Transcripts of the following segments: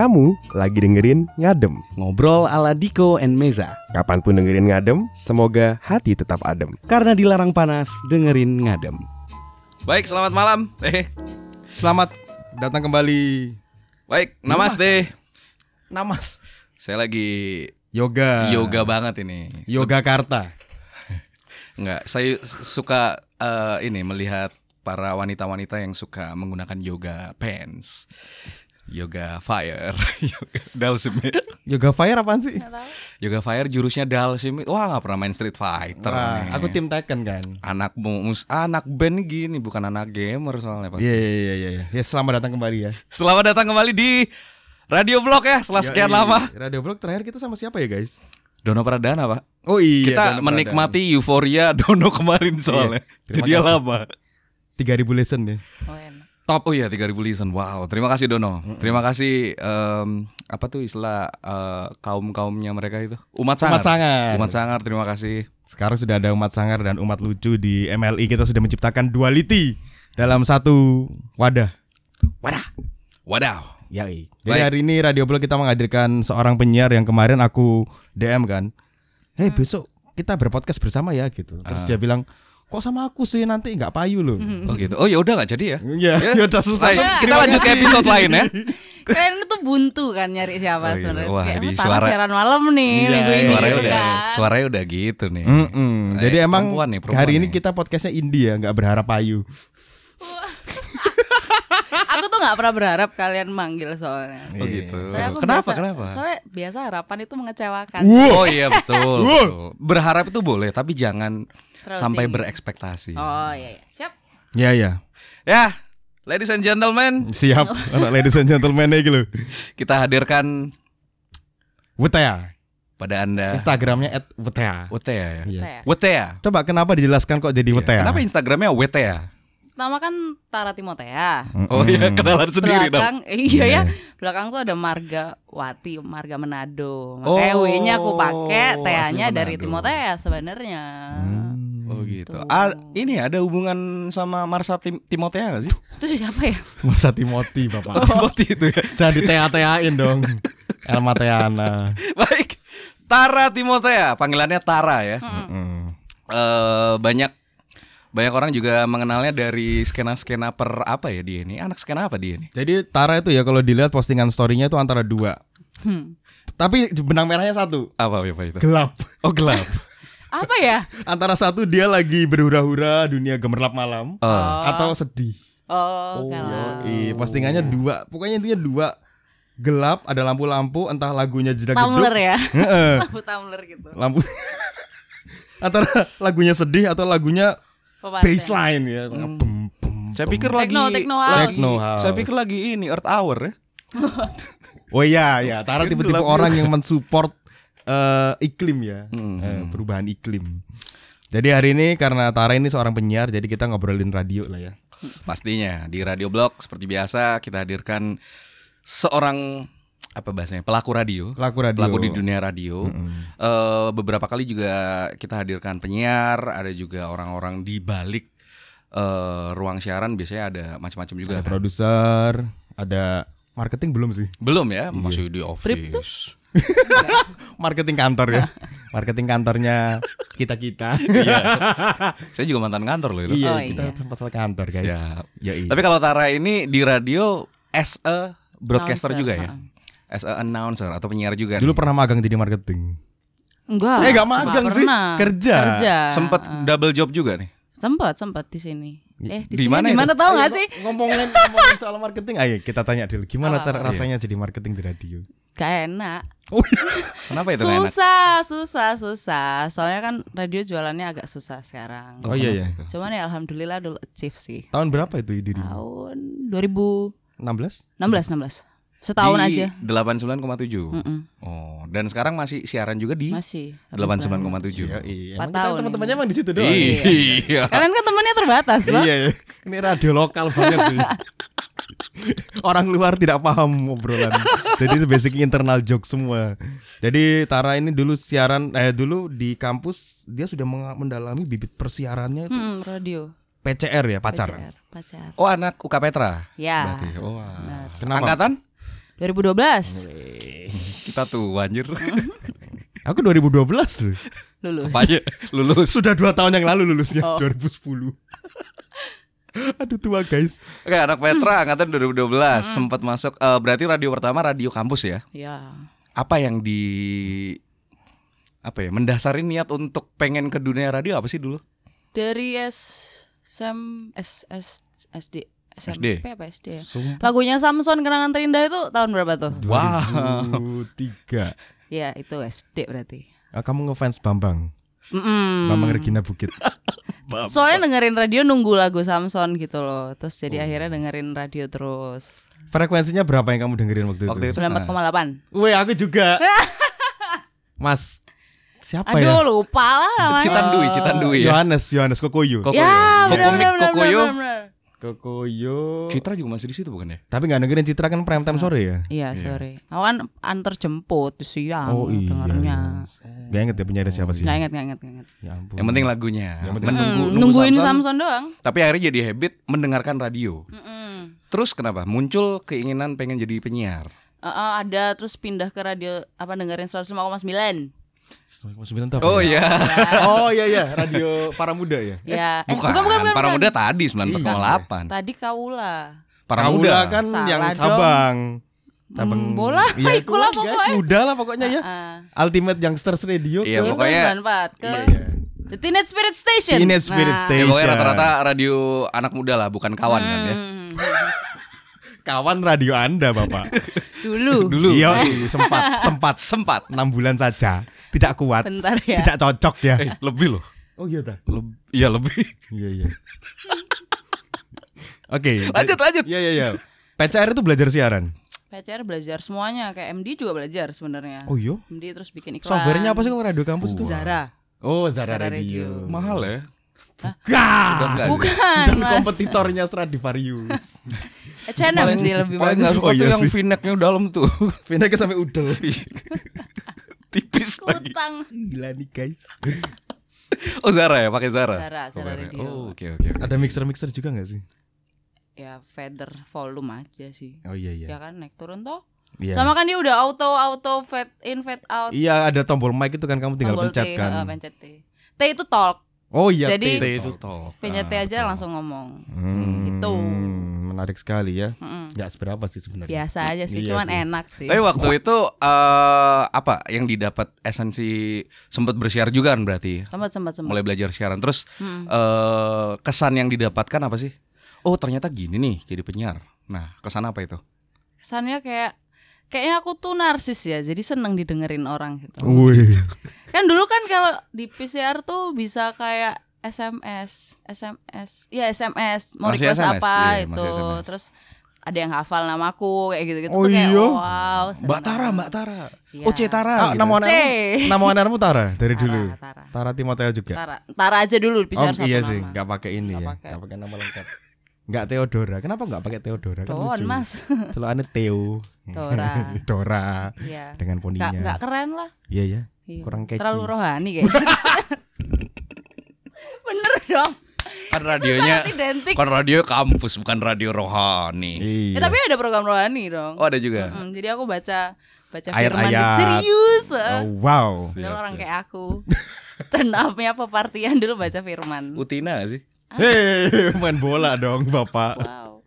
Kamu lagi dengerin Ngadem. Ngobrol ala Diko and Meza. Kapan pun dengerin Ngadem, semoga hati tetap adem. Karena dilarang panas, dengerin ngadem. Baik, selamat malam. Eh, Selamat datang kembali baik, namaste. Namas Saya lagi Yoga. yoga banget ini. Yoga Karta. Enggak, saya su- suka eh, ini melihat para wanita-wanita yang suka menggunakan yoga pants. Yoga fire, yoga dalsimit. Yoga Fire apaan sih? Yoga fire jurusnya dalsimit. Wah, nggak pernah main Street Fighter Wah, nih. aku tim Tekken kan. anak mus anak band gini bukan anak gamer soalnya pasti. Iya iya iya iya. Ya selamat datang kembali ya. Selamat datang kembali di Radio Blog ya setelah sekian Yoi. lama. Radio Blog terakhir kita sama siapa ya guys? Dono Pradana, Pak. Oh iya. Kita Dono menikmati euforia Dono kemarin soalnya. Terima Jadi lama. Pradana. 3000 listen ya. Oh, enak. Top oh ya 3000 listen. Wow, terima kasih Dono. Terima kasih em, apa tuh istilah eh, kaum-kaumnya mereka itu? Umat sangar. Umat sangar. Umat sangar, terima kasih. Sekarang sudah ada umat sangar dan umat lucu di MLI kita sudah menciptakan duality dalam satu wadah. Wadah. Wadaw. Ya, Jadi Baik. hari ini Radio Blog kita menghadirkan seorang penyiar yang kemarin aku DM kan. Hei besok kita berpodcast bersama ya gitu. Terus Ah. dia bilang kok sama aku sih nanti nggak payu loh. Oh gitu. Oh ya udah nggak jadi ya. Iya, ya udah susah. Langsung kita lanjut ke episode lain ya. Kalian itu buntu kan nyari siapa Oh, iya. sebenarnya. Wah, Kayak, di "Oh, Tara suara- siaran malam nih Iya, minggu ini. Suaranya gitu udah kan. suaranya udah gitu nih. Mm-mm. Eh, Jadi emang perempuan nih, perempuan hari ini nih. kita podcastnya indie ya, nggak berharap payu. Aku tuh nggak pernah berharap kalian manggil soalnya. Oh gitu. Soalnya aku Kenapa? biasa- Kenapa? Soalnya biasa harapan itu mengecewakan. Oh iya betul, betul. Berharap itu boleh, tapi jangan Terlalu sampai tinggi. berekspektasi. Oh iya, iya. Siap. Ya ya, Ya, ladies and gentlemen, siap. Anak ladies and gentlemen iki lho. kita hadirkan Wetea. pada anda Instagramnya @wetea. Wetea ya. Iya. Teh. Wetea. Coba kenapa dijelaskan kok jadi Iya. Wetea? Kenapa Instagramnya Wetea? Nama kan Tara Timotea. Oh iya, kenalan sendiri dong. belakang, iya ya. Belakang tuh ada Marga Wati, Marga Manado. Makanya Oh, W-nya aku pakai, Tea-nya dari. Timotea sebenarnya. Hmm. Oh gitu. Tuh. Ah, ini ada hubungan sama Marsa Tim Timotea gak sih? Itu siapa ya? Masa Timothy Bapak. Timothy itu ya. Jangan ditea-teain dong. Elma Teana. Baik. Tara Timotea, panggilannya Tara ya. Hmm. eh banyak banyak orang juga mengenalnya dari skena-skena per apa ya dia ini? Anak skena apa dia ini? Jadi Tara itu ya kalau dilihat postingan story-nya itu antara dua. Hmm. Tapi benang merahnya satu. Apa apa itu? Gelap. Oh gelap. Apa ya? Antara satu dia lagi berhura-hura dunia gemerlap malam Oh. atau sedih. Oh, galau. Ih, postingannya dua. Pokoknya intinya dua. Gelap, ada lampu-lampu, entah lagunya jedak Tumblr ya. Heeh. Lampu Tumblr gitu. Lampu antara lagunya sedih atau lagunya Baseline ya. Hmm. Bum, bum. Saya pikir lagi Techno, techno lagi house. Techno house. Saya pikir lagi ini Earth Hour ya. Oh iya ya, Tara tipe-tipe orang yang mensupport eh, iklim ya, Hmm. Eh, perubahan iklim. Jadi hari ini karena Tara ini seorang penyiar, jadi kita ngobrolin radio lah ya. Pastinya di Radio Blog seperti biasa kita hadirkan seorang apa bahasanya pelaku radio. Laku radio. Pelaku di dunia radio. Mm-mm. Eh, beberapa kali juga kita hadirkan penyiar, ada juga orang-orang di balik eh, ruang siaran biasanya ada macam-macam juga. Ada kan? produser, ada marketing belum sih? Belum ya, masih di office. Marketing kantor ya. marketing kantornya kita-kita. Saya juga mantan kantor loh itu. iya, Oh, kita iya. masalah kantor guys. Siap. Ya, iya. Tapi kalau Tara ini di radio as a broadcaster Announcer, juga ya? ha. As a announcer atau penyiar juga. Dulu nih? pernah magang jadi marketing. Enggak. Eh, nggak magang sih. pernah. Kerja. Kerja. Sempet double job juga nih. Sempat, sempat di sini. Eh, di, sini mana di mana tahu Ayo, nggak sih? Ngomongin, ngomongin soal marketing, ayo kita tanya dulu. Gimana Apa, cara apa? rasanya jadi marketing di radio? Gak enak. Kenapa itu nggak enak? susah, susah, susah. Soalnya kan radio jualannya agak susah sekarang. Oh iya ya. Cuman ya alhamdulillah dulu achieve sih. Tahun berapa itu diri? Tahun 2016, 16? 16. Setahun Di aja. 89,7. Mm-mm. Oh, dan sekarang masih siaran juga di Masih. 89,7. Iya, iya. Empat kita tahun teman-temannya emang di situ doang. Iya. Kalian kan temennya terbatas loh. Iya, iya. Ini radio lokal banget. Orang luar tidak paham obrolan. Jadi itu basic internal joke semua. Jadi Tara ini dulu siaran eh dulu di kampus dia sudah mendalami bibit persiarannya itu Hmm, radio. PCR ya, pacar. PCR, pacar. Oh, anak UK Petra. Ya. Berarti. Oh, wah. Benar. Kenapa? Angkatan? 2012 Kita tuh anjir. Aku 2012 loh. lulus. Apa aja lulus. Sudah dua tahun yang lalu lulusnya Oh. 2010. Aduh tua guys. Oke, anak Petra angkatan 2012 Hmm. sempat masuk eh, berarti radio pertama radio kampus ya. Ya. Apa yang di apa ya mendasari niat untuk pengen ke dunia radio apa sih dulu? Dari S SM S, S SD SMP apa SD ya? Sumpah. Lagunya Samson Kenangan Terindah itu tahun berapa tuh? Wow. 2003. Ya itu SD berarti. Ah, kamu ngefans Bambang. Mm-mm. Bambang Regina Bukit. Soalnya dengerin radio nunggu lagu Samson gitu loh. Terus Oh. jadi akhirnya dengerin radio terus. Frekuensinya berapa yang kamu dengerin waktu itu? Waktu itu. 94,8. Weh, aku juga. Mas siapa Aduh ya? lupa lah namanya. Citandui, Citandui ya. Yohanes, Yohanes Kokoyo. Kokoyo. Ya, Kokoyo. Kokoyo. Citra juga masih di situ bukan ya? Tapi nggak dengerin Citra kan prime time sore ya? Iya, sorry. Aku kan antar jemput siang Oh iya. dengernya. Gak inget ya penyiar siapa sih? Nggak inget, nggak inget, nggak inget. Ya ampun. Yang penting lagunya. Yang penting- Menunggu, Mm, nunggu nungguin Samson, Samson doang. Tapi akhirnya jadi habit mendengarkan radio. Mm-mm. Terus kenapa? Muncul keinginan pengen jadi penyiar. Eh, eh, ada terus pindah ke radio apa dengerin 105,9. Sembilan tahun. Oh iya. Oh iya iya, radio para muda ya. Ya, eh, Bukan, bukan, bukan, bukan, Para. Muda tadi 94,8. Tadi Kaula. Para Kaula Muda kan Salah yang dong. Sabang. Sabang. Hmm, bola, Iya, ikulah itulah, guys, pokoknya. muda lah pokoknya ya. Ah, Ultimate Youngsters Radio Iya, ke pokoknya- 94 ke Iya, iya. The Teenage Spirit Station. Teenage Spirit Nah. Station. Ya pokoknya rata-rata radio anak muda lah, bukan kawan kan ya. Kawan radio Anda, Bapak. Dulu. Dulu. Iya, iya, sempat sempat Sempat. enam bulan saja. Tidak kuat, Bentar ya. tidak cocok ya. Eh, lebih loh. Oh iya dah. Leb- Iya lebih. Iya iya. Oke. Lanjut, lanjut. Iya iya iya. PCR itu belajar siaran. PCR belajar semuanya kayak MD juga belajar sebenarnya. Oh iya. MD terus bikin iklan. Softwarenya apa sih kalau radio kampus itu? Zara. Oh Zara, Zara Radio. Radio. Mahal ya. Gah. Udah? Bukan, Dan Mas. kompetitornya Stradivarius. H&M sih lebih paling nggak bagus. suka Oh, iya tuh yang sih. v-necknya dalam tuh. Vinanya sampai udel. Tipis lagi. Kutang. Gila nih guys. Oh Zara ya, pakai Zara. Zara, Zara. Radio. Oh, oke oke oke. Ada mixer-mixer juga nggak sih? Ya feather volume aja sih. Oh iya iya. Ya kan naik turun toh. Iya. Sama kan dia udah auto auto fade in fade out. Iya ada tombol mic itu kan kamu tinggal Tombol pencet T, kan. eh, pencet T. T itu talk. Oh iya. Jadi- T T itu talk. Pencet T Ah, aja talk. langsung ngomong. Hmm, Gitu. Menarik sekali ya. Mm-mm. Nggak seberapa sih sebenarnya. Biasa aja sih, Iya cuman sih. enak sih. Tapi waktu itu eh apa yang didapat esensi sempat bersiar juga kan berarti Sempat sempat sempat. mulai belajar siaran terus Mm. eh kesan yang didapatkan apa sih? Oh ternyata gini nih jadi penyiar. Nah kesan apa itu? Kesannya kayak kayaknya aku tuh narsis ya, jadi seneng didengerin orang gitu. Wih. Kan dulu kan kalau di PCR tuh bisa kayak SMS, SMS, ya SMS, mau Masih request SMS, apa iya, itu, masih SMS. terus ada yang hafal namaku kayak gitu-gitu Oh tuh kayak iya? wow. Mbak Tara. Mbak Tara. Iya. Oh C Tara. Ah, gitu. nama C. anak nama anakmu Tara dari Tara, dulu. Tara. Tara Timoteo juga. Tara, Tara aja dulu di Oh PCR satu iya nama. sih, nggak pakai ini Nggak ya, nggak pakai nama lengkap. Nggak Theodora. Kenapa nggak pakai Theodora? Kan Don, lucu. Mas. Celuannya Theo. Dora. Dora Iya. dengan poninya. nggak keren lah. Iya ya. Iya. Kurang catchy. Terlalu rohani kayaknya. Bener dong. Kan radionya kan radio kampus bukan radio rohani. Iya. Eh, tapi ada program rohani dong. Oh ada juga. Mm-mm, jadi aku baca baca Ayat-ayat. firman gitu. serius. Oh wow. Siap, orang siap. kayak aku. Turn up-nya pepartian dulu baca firman. Utina gak sih? Hei, main bola dong, Bapak. Wow.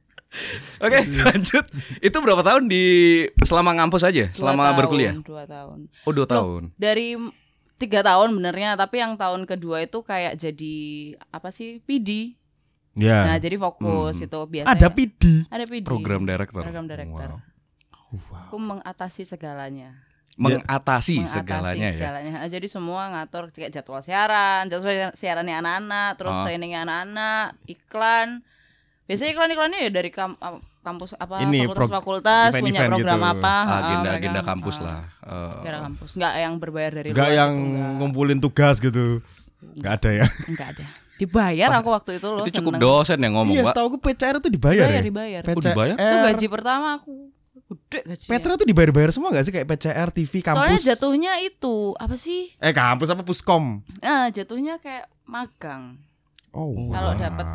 Oke lanjut. Itu berapa tahun di selama ngampus aja? Dua Selama tahun, berkuliah? Dua tahun. Oh dua tahun. Dari tiga tahun benernya, tapi yang tahun kedua itu kayak jadi apa sih PD. Ya. Nah jadi fokus Hmm. itu biasanya. Ada PD. Ada PD. Program director. Program director. Wow. Wow. Aku mengatasi segalanya. Mengatasi mengatasi segalanya ya. segalanya. Nah, jadi semua ngatur kayak jadwal siaran, jadwal siarannya anak-anak, terus Ah. trainingnya anak-anak, iklan. Biasanya iklan-iklannya ya dari kam- am- kampus apa Ini pro- fakultas-fakultas punya event-event program gitu. apa, ah, Agenda-agenda mereka- kampus ah, lah. Eh, Agenda kampus. Enggak yang berbayar dari Enggak luar yang gitu, enggak. ngumpulin tugas gitu. Enggak ada ya. Enggak ada. Dibayar aku waktu itu loh. itu cukup seneng. dosen yang ngomong, Iya, Pak. setahu aku PCR itu dibayar, Dibayar, ya. dibayar. Oh, dibayar? Itu gaji pertama aku. Gede gajinya. Petra tuh dibayar-bayar semua gak sih kayak PCR, TV, Soalnya kampus? jatuhnya itu apa sih? Eh kampus apa puskom? Nah, jatuhnya kayak magang. Oh, Kalau wow. dapet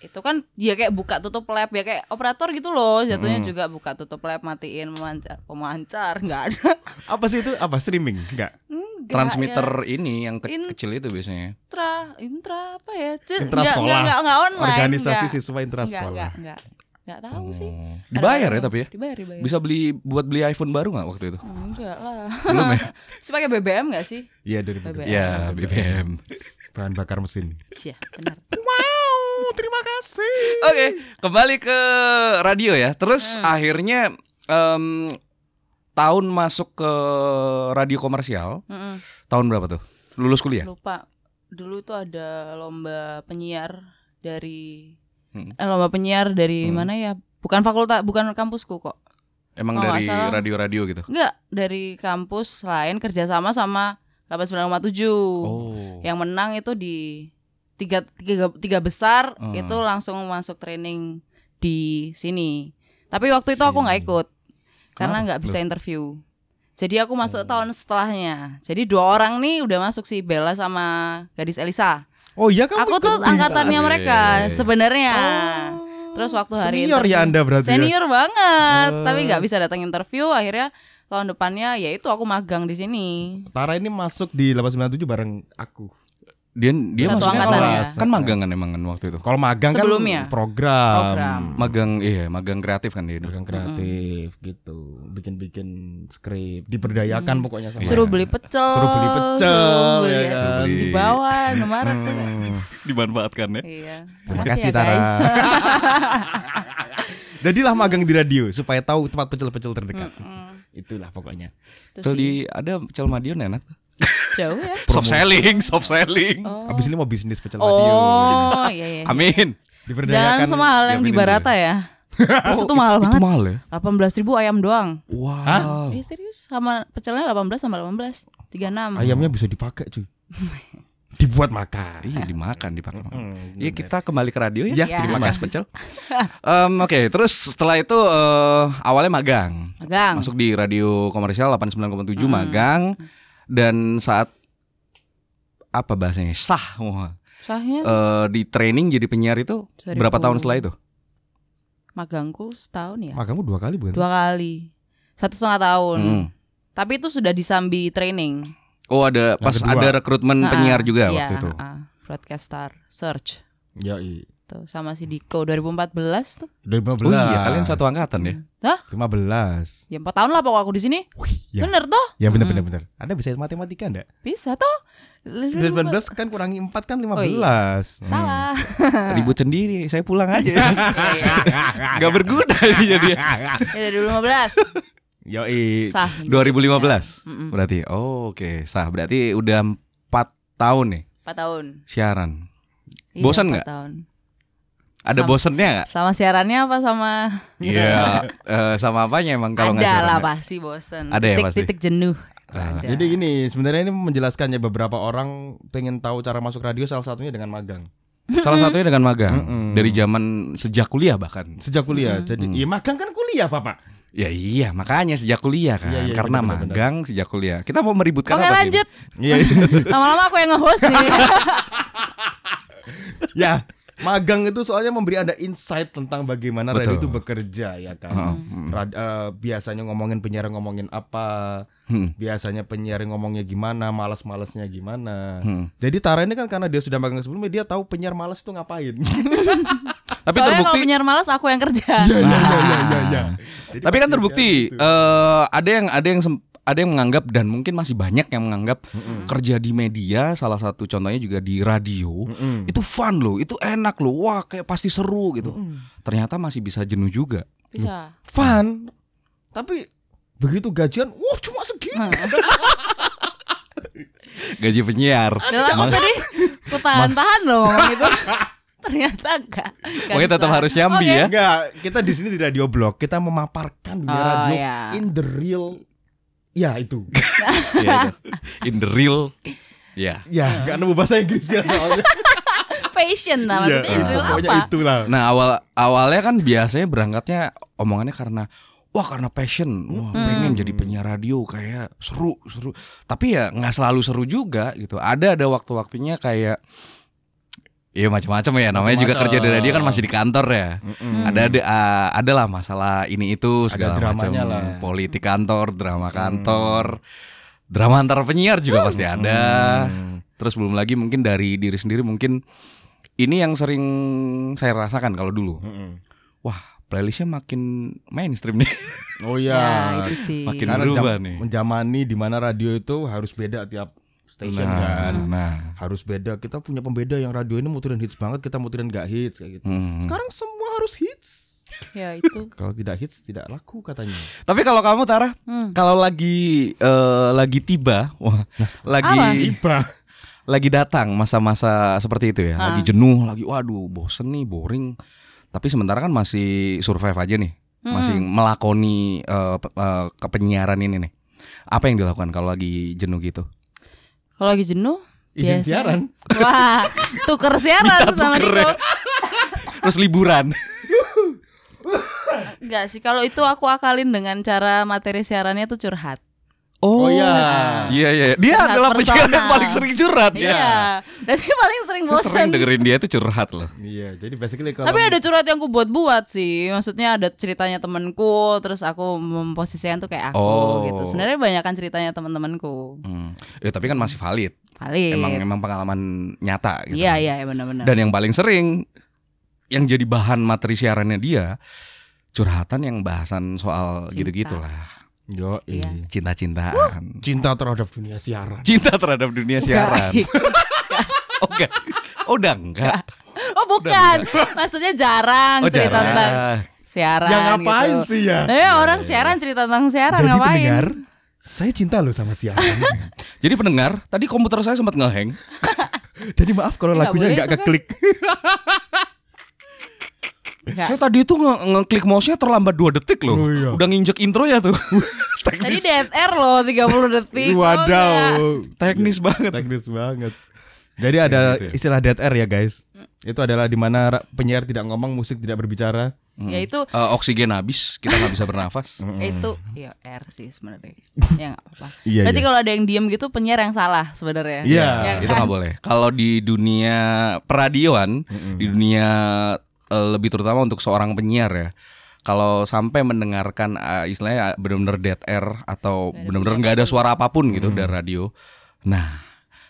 itu kan dia kayak buka tutup lab ya kayak operator gitu loh jatuhnya Mm. juga buka tutup lab matiin memancar pemancar nggak ada Apa sih itu? Apa streaming? Enggak. Enggak, Transmitter ya. ini yang ke- In- kecil itu biasanya. intra intra apa ya C- Intra nggak- sekolah. nggak nggak nggak online Organisasi nggak. siswa intra nggak sekolah. nggak nggak nggak tahu sih Oh. Dibayar ya tapi ya. dibayar dibayar Bisa beli buat beli iPhone baru nggak waktu itu? enggak lah Belum ya? sih pakai BBM nggak sih Iya dari BBM. Ya, BBM. bahan bakar mesin. iya benar Wow, terima kasih. Oke, kembali ke radio ya. Terus Hmm. akhirnya em, tahun masuk ke radio komersial Mm-mm. tahun berapa tuh? Lulus kuliah? lupa dulu tuh ada lomba penyiar dari Hmm. eh, lomba penyiar dari Hmm. mana ya bukan fakultas bukan kampusku kok Emang Oh, dari radio-radio gitu? enggak dari kampus lain kerjasama sama 8957 Oh. yang menang itu di tiga tiga, tiga besar Hmm. itu langsung masuk training di sini tapi waktu itu aku nggak ikut karena Kenapa? nggak bisa interview jadi aku masuk Oh. tahun setelahnya jadi dua orang nih udah masuk si Bella sama gadis Elisa Oh iya kamu aku tuh angkatannya Iya, mereka iya, iya. sebenarnya Oh. Terus waktu hari senior interview- ya Anda berarti. ya? senior banget Oh. tapi nggak bisa datang interview akhirnya tahun depannya ya itu aku magang di sini Tara ini masuk di 897 bareng aku. Dia dia Satu maksudnya kalau- ya? kan magang kan emang kan waktu itu. Kalau magang Sebelumnya. kan program. Program. Magang iya, magang kreatif kan dia. Magang kreatif gitu. Bikin-bikin skrip, diberdayakan pokoknya sama. Iya. suruh beli pecel Suruh beli pecel, suruh beli- ya kan? Beli- di bawah Indomaret tuh kan. Hmm. Dimanfaatkan ya. iya Terima Makasih kasih ya, Tara. Jadilah magang di radio supaya tahu tempat pecel-pecel terdekat. Mm-mm. Itulah pokoknya. Itu Tuh di ada pecel Madiun enak. tuh. Jauh ya Soft selling, soft selling. oh, Abis ini mau bisnis pecel radio. oh iya iya Amin. Jangan semahal yang di Barata ya Terus itu mahal Itu banget mahal ya? 18 ribu ayam doang Wow. Iya serius sama pecelnya 18 sama 18 36 Ayamnya bisa dipakai cuy. Dibuat makan. Iya dimakan dipakai. Hmm, Iya kita kembali ke radio ya. Ya, Ya. terima kasih. pecel. Em, Oke, terus setelah itu eh, awalnya magang. Magang Masuk di radio komersial 89,7 Mm-mm. magang dan saat apa bahasanya sah wah. Sahnya Eh, di training jadi penyiar itu 2000. berapa tahun setelah itu? magangku setahun ya Magangmu dua kali bukan? dua kali satu setengah tahun Hmm. tapi itu sudah disambi training Oh ada pas kedua. ada rekrutmen Ah, penyiar juga iya, waktu itu. ah, broadcaster search Ya, iya. Tuh sama si Diko 2014 tuh 2015. Oh iya kalian satu angkatan ya? Hah? 15. ya empat tahun lah pokok aku di sini ya. bener toh Ya benar Mm-mm. benar benar. Anda bisa matematika enggak? bisa toh 2019 kan kurangi 4 kan 15. Oh iya. Salah Ribut sendiri, saya pulang aja. Iya, Gak berguna ini jadi. ya dari 2015 Yo, i. sah 2015 Mm-mm. berarti. Oh, Oke, sah. Berarti udah 4 tahun nih empat tahun siaran. Iya, Bosan nggak? tahun. Ada Sama- bosennya nggak? sama siarannya apa sama Iya, eh, sama apanya emang kalau nggak ada siaran? lah ya? pasti bosen Ada ya titik, pasti? titik jenuh Ada. Jadi gini, sebenarnya ini menjelaskannya beberapa orang pengen tahu cara masuk radio salah satunya dengan magang. Salah satunya dengan magang. Mm-mm. Dari zaman sejak kuliah bahkan. Sejak kuliah. Mm-mm. Jadi, Mm. iya magang kan kuliah, Bapak. Ya iya, makanya sejak kuliah kan. Iya, iya, Karena benar, benar, magang sejak kuliah. Kita mau meributkan Oke apa sih? lanjut Iya. Lama-lama aku yang nge-host nih ya, magang itu soalnya memberi Anda insight tentang bagaimana radio Betul. itu bekerja ya kan. Heeh, mm. Rad- eh, biasanya ngomongin penyiar ngomongin apa, Hmm, biasanya penyiar ngomongnya gimana, malas-malasnya gimana. hmm. Jadi Tara ini kan karena dia sudah magang sebelumnya dia tahu penyiar malas itu ngapain. Tapi Soalnya terbukti kalau penyiar malas aku yang kerja Iya iya iya iya iya. iya. Jadi Tapi kan terbukti gitu. eh, ada yang ada yang ada yang menganggap dan mungkin masih banyak yang menganggap Mm-mm. kerja di media salah satu contohnya juga di radio Mm-mm. itu fun loh, itu enak loh, wah kayak pasti seru gitu. Mm-mm. Ternyata masih bisa jenuh juga. Bisa Fun. Tapi begitu gajian, wah cuma segini. Gaji penyiar. Tadi Aku tahan-tahan loh ngomong itu Ternyata enggak Nggak Pokoknya tetap harus nyambi Oke. ya. Enggak, kita di sini di radio blog, kita memaparkan dunia Oh, radio ya. in the real Ya itu. Iya, itu. In the real. Ya. ya, enggak nemu bahasa Inggris ya soalnya. Passion lah Maksudnya Iya, in real pokoknya apa itulah. Nah awal awalnya kan biasanya berangkatnya omongannya karena wah karena passion, wah Hmm. pengen jadi penyiar radio kayak seru seru. Tapi ya nggak selalu seru juga gitu. Ada ada waktu-waktunya kayak Iya macam-macam ya namanya juga kerja di radio kan masih di kantor ya. Ada ada ah, ada lah masalah ini itu segala macam. Politik kantor, drama kantor, drama antar penyiar juga pasti ada. Terus belum lagi mungkin dari diri sendiri mungkin ini yang sering saya rasakan kalau dulu. Wah playlistnya makin mainstream nih. Oh Ya, iya. itu sih. Makin Karena berubah jam- nih. menjamani di mana radio itu harus beda tiap station Nah, kan. nah. Harus beda. Kita punya pembeda yang radio ini muterin hits banget, kita muterin gak hits kayak gitu. Hmm. Sekarang semua harus hits. Ya itu. Kalau tidak hits tidak laku katanya. Tapi kalau kamu Tara, Hmm. kalau lagi eh, lagi tiba, wah, lagi Iba. lagi datang masa-masa seperti itu ya, Ah. lagi jenuh, lagi waduh bosen nih, boring. Tapi sementara kan masih survive aja nih, masih melakoni eh, pe- eh, kepenyiaran ini nih. Apa yang dilakukan kalau lagi jenuh gitu? Kalau lagi jenuh Izin biasanya- siaran. Wah, tuker siaran sama tuker Niko. ya. Terus liburan. Enggak sih, kalau itu aku akalin dengan cara materi siarannya tuh curhat. Oh, iya. Iya iya, dia Curhat adalah penyiar yang paling sering curhat ya. Iya. Dan dia paling sering Saya bosan. sering dengerin dia tuh curhat loh. Iya, jadi basically kalau Tapi ada curhat yang aku buat-buat sih. Maksudnya ada ceritanya temanku, terus aku memposisikan tuh kayak aku Oh. gitu. Sebenarnya banyak kan ceritanya teman-temanku. Hmm. Ya tapi kan masih valid. Valid. Emang emang pengalaman nyata gitu. Iya, iya, benar-benar. Dan yang paling sering yang jadi bahan materi siarannya dia curhatan yang bahasan soal gitu-gitulah. Yo, Iya. Cinta-cintaan. cinta terhadap dunia siaran. Cinta terhadap dunia siaran. oh enggak. Oh udah enggak. Oh, bukan. Maksudnya jarang Oh cerita jarang. tentang siaran Ya ngapain gitu. sih ya? Nah, ya orang siaran cerita tentang siaran Jadi ngapain? pendengar, saya cinta loh sama siaran. Jadi pendengar, tadi komputer saya sempat ngeheng. Jadi maaf kalau lagunya boleh nggak itu kan. Keklik. Nggak. Saya tadi itu nge- ngeklik mouse-nya terlambat 2 detik loh. Oh, iya. Udah nginjek intro ya tuh. Tadi DTR loh 30 detik. Oh, enggak. Wadaw. teknis banget. Teknis banget. Jadi ada gitu ya. istilah dead air ya guys. Itu adalah di mana penyiar tidak ngomong, musik tidak berbicara. Ya itu Eh, oksigen habis, kita nggak bisa bernafas. itu ya R sih sebenarnya. ya enggak apa-apa. Iya, Berarti iya. kalau ada yang diem gitu penyiar yang salah sebenarnya. Iya. Ya itu kan? nggak boleh. Kalau di dunia peradioan, di dunia lebih terutama untuk seorang penyiar ya. Kalau sampai mendengarkan eh, istilahnya benar-benar dead air atau benar-benar nggak ada suara apa pun gitu dari radio, nah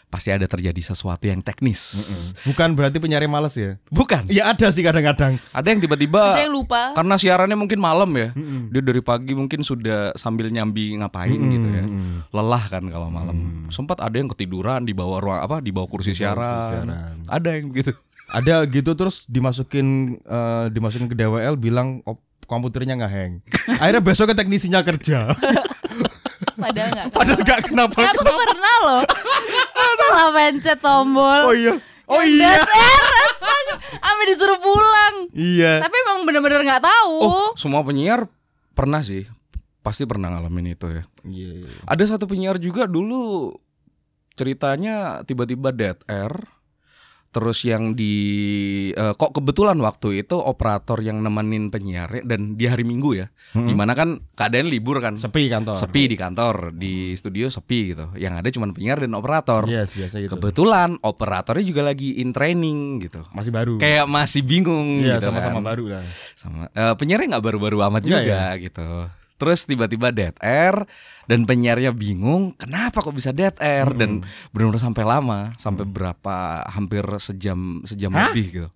pasti ada terjadi sesuatu yang teknis. Bukan berarti penyiar males ya. Bukan. Iya ada sih kadang-kadang. Ada yang tiba-tiba Ada yang lupa. karena siarannya mungkin malam ya, dia dari pagi mungkin sudah sambil nyambi ngapain gitu ya, lelah kan kalau malam. Sempat ada yang ketiduran di bawah ruang apa, di bawah kursi siaran. siaran. Ada yang begitu. Ada gitu terus dimasukin eh, dimasukin ke DWL bilang "Oh, komputernya nggak hang. Akhirnya besoknya teknisinya kerja. Padahal enggak. Padahal nggak kenapa. Eh, aku pernah loh. Salah pencet tombol. Oh iya. Oh iya. Sampai disuruh pulang. Iya. Tapi emang bener-bener nggak tahu. Oh, semua penyiar pernah sih. Pasti pernah ngalamin itu ya. Iya. iya. Ada satu penyiar juga dulu ceritanya tiba-tiba dead air. Terus yang di eh, kok kebetulan waktu itu operator yang nemenin penyiar ya, dan di hari Minggu ya. Di mana kan keadaan libur kan. Sepi kantor. Sepi di kantor, di studio sepi gitu. Yang ada cuma penyiar dan operator. Yes, biasa gitu. Kebetulan operatornya juga lagi in training gitu. Masih baru. Kayak masih bingung Iya, gitu sama-sama kan. baru lah. sama eh, penyiarnya nggak baru-baru amat Nggak juga gitu. Terus tiba-tiba dead air dan penyiarnya bingung kenapa kok bisa dead air dan benar-benar sampai lama sampai berapa hampir sejam sejam Hah? lebih gitu.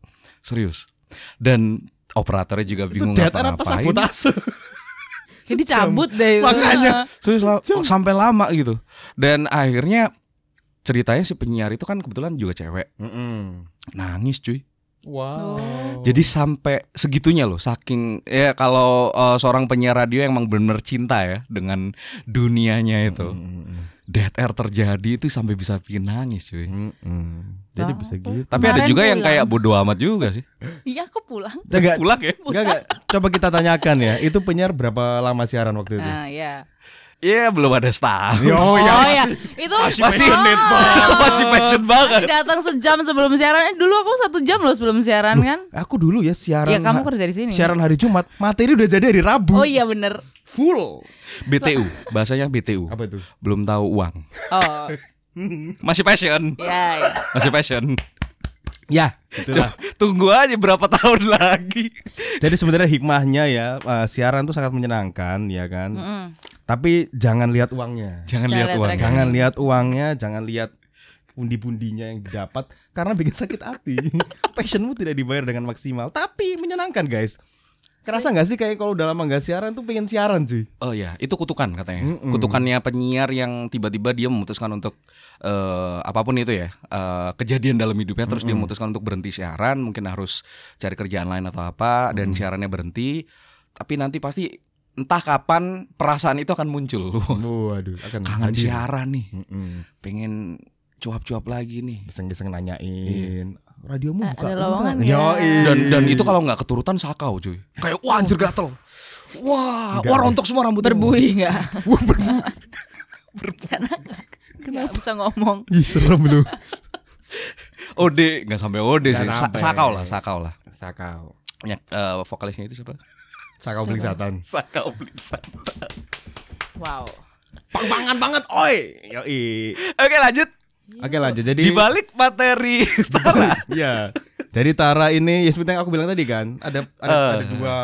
Serius. Dan operatornya juga Itu bingung dead air apa sabotase? Jadi cabut deh. itu. Makanya. Serius lah, kok sampai lama gitu. Dan akhirnya ceritanya si penyiar itu kan kebetulan juga cewek. Nangis cuy. Wow. Jadi sampai segitunya loh, saking ya kalau eh, seorang penyiar radio yang emang benar cinta ya dengan dunianya itu, dead air terjadi itu sampai bisa bikin nangis cuy. Jadi Wah. bisa gitu. Tapi ada Kemarin juga yang pulang. kayak bodo amat juga sih. Iya aku pulang. Enggak, Pulang ya? enggak, enggak. Coba kita tanyakan ya. Itu penyiar berapa lama siaran waktu itu? Nah, ya. Iya belum ada staff. Oh, Oh, ya. ya, itu Masih Oh. passionate banget. Masih passion banget. Masih datang sejam sebelum siaran. Eh, dulu aku satu jam loh sebelum siaran kan. Aku dulu ya siaran. Iya kamu kerja di sini. Siaran hari Jumat, materi udah jadi hari Rabu. Oh iya bener. Full. BTU, bahasanya BTU. Apa itu? Belum tahu uang. Oh Masih passion. iya. iya. Masih passion. Ya, itulah. Tunggu aja berapa tahun lagi. Jadi sebenarnya hikmahnya ya eh, siaran tuh sangat menyenangkan ya kan. Mm-mm. Tapi jangan lihat uangnya. Jangan Jangan lihat uang. Jangan lihat uangnya, jangan lihat pundi-pundinya yang didapat karena bikin sakit hati. Passionmu tidak dibayar dengan maksimal, tapi menyenangkan guys. Kerasa nggak sih kayak kalau udah lama nggak siaran tuh pengen siaran cuy. Oh ya, itu kutukan katanya. Mm-mm. Kutukannya penyiar yang tiba-tiba dia memutuskan untuk eh, apa pun itu ya, eh, kejadian dalam hidupnya terus dia Mm-mm. memutuskan untuk berhenti siaran, mungkin harus cari kerjaan lain atau apa dan Mm. siarannya berhenti. Tapi nanti pasti entah kapan perasaan itu akan muncul. Waduh, akan Kangen hadir. siaran nih, Mm-mm. pengen cuap-cuap lagi nih. Iseng-iseng nanyain. Radiomu Eh, buka ada enggak?" lowongan Yoi. nggak? Dan dan itu kalau nggak keturutan sakau cuy. Kayak wah anjir gatel. Wah, Enggak wah rontok semua rambutnya. Berbuih nggak? Karena nggak bisa ngomong. Ih, serem lu. Ode nggak sampai ode sih. Sa- sampai. sakau lah, sakau lah. Sakau. Ya, eh, vokalisnya itu siapa? Sakau beli setan. Sakau Bliksan. Wow. Pang-pangan banget, oi. Yoi. Oke lanjut. Oke lanjut. Jadi Di balik materi Tara. Iya. Jadi Tara ini ya seperti yang aku bilang tadi kan, ada ada, Eh. ada dua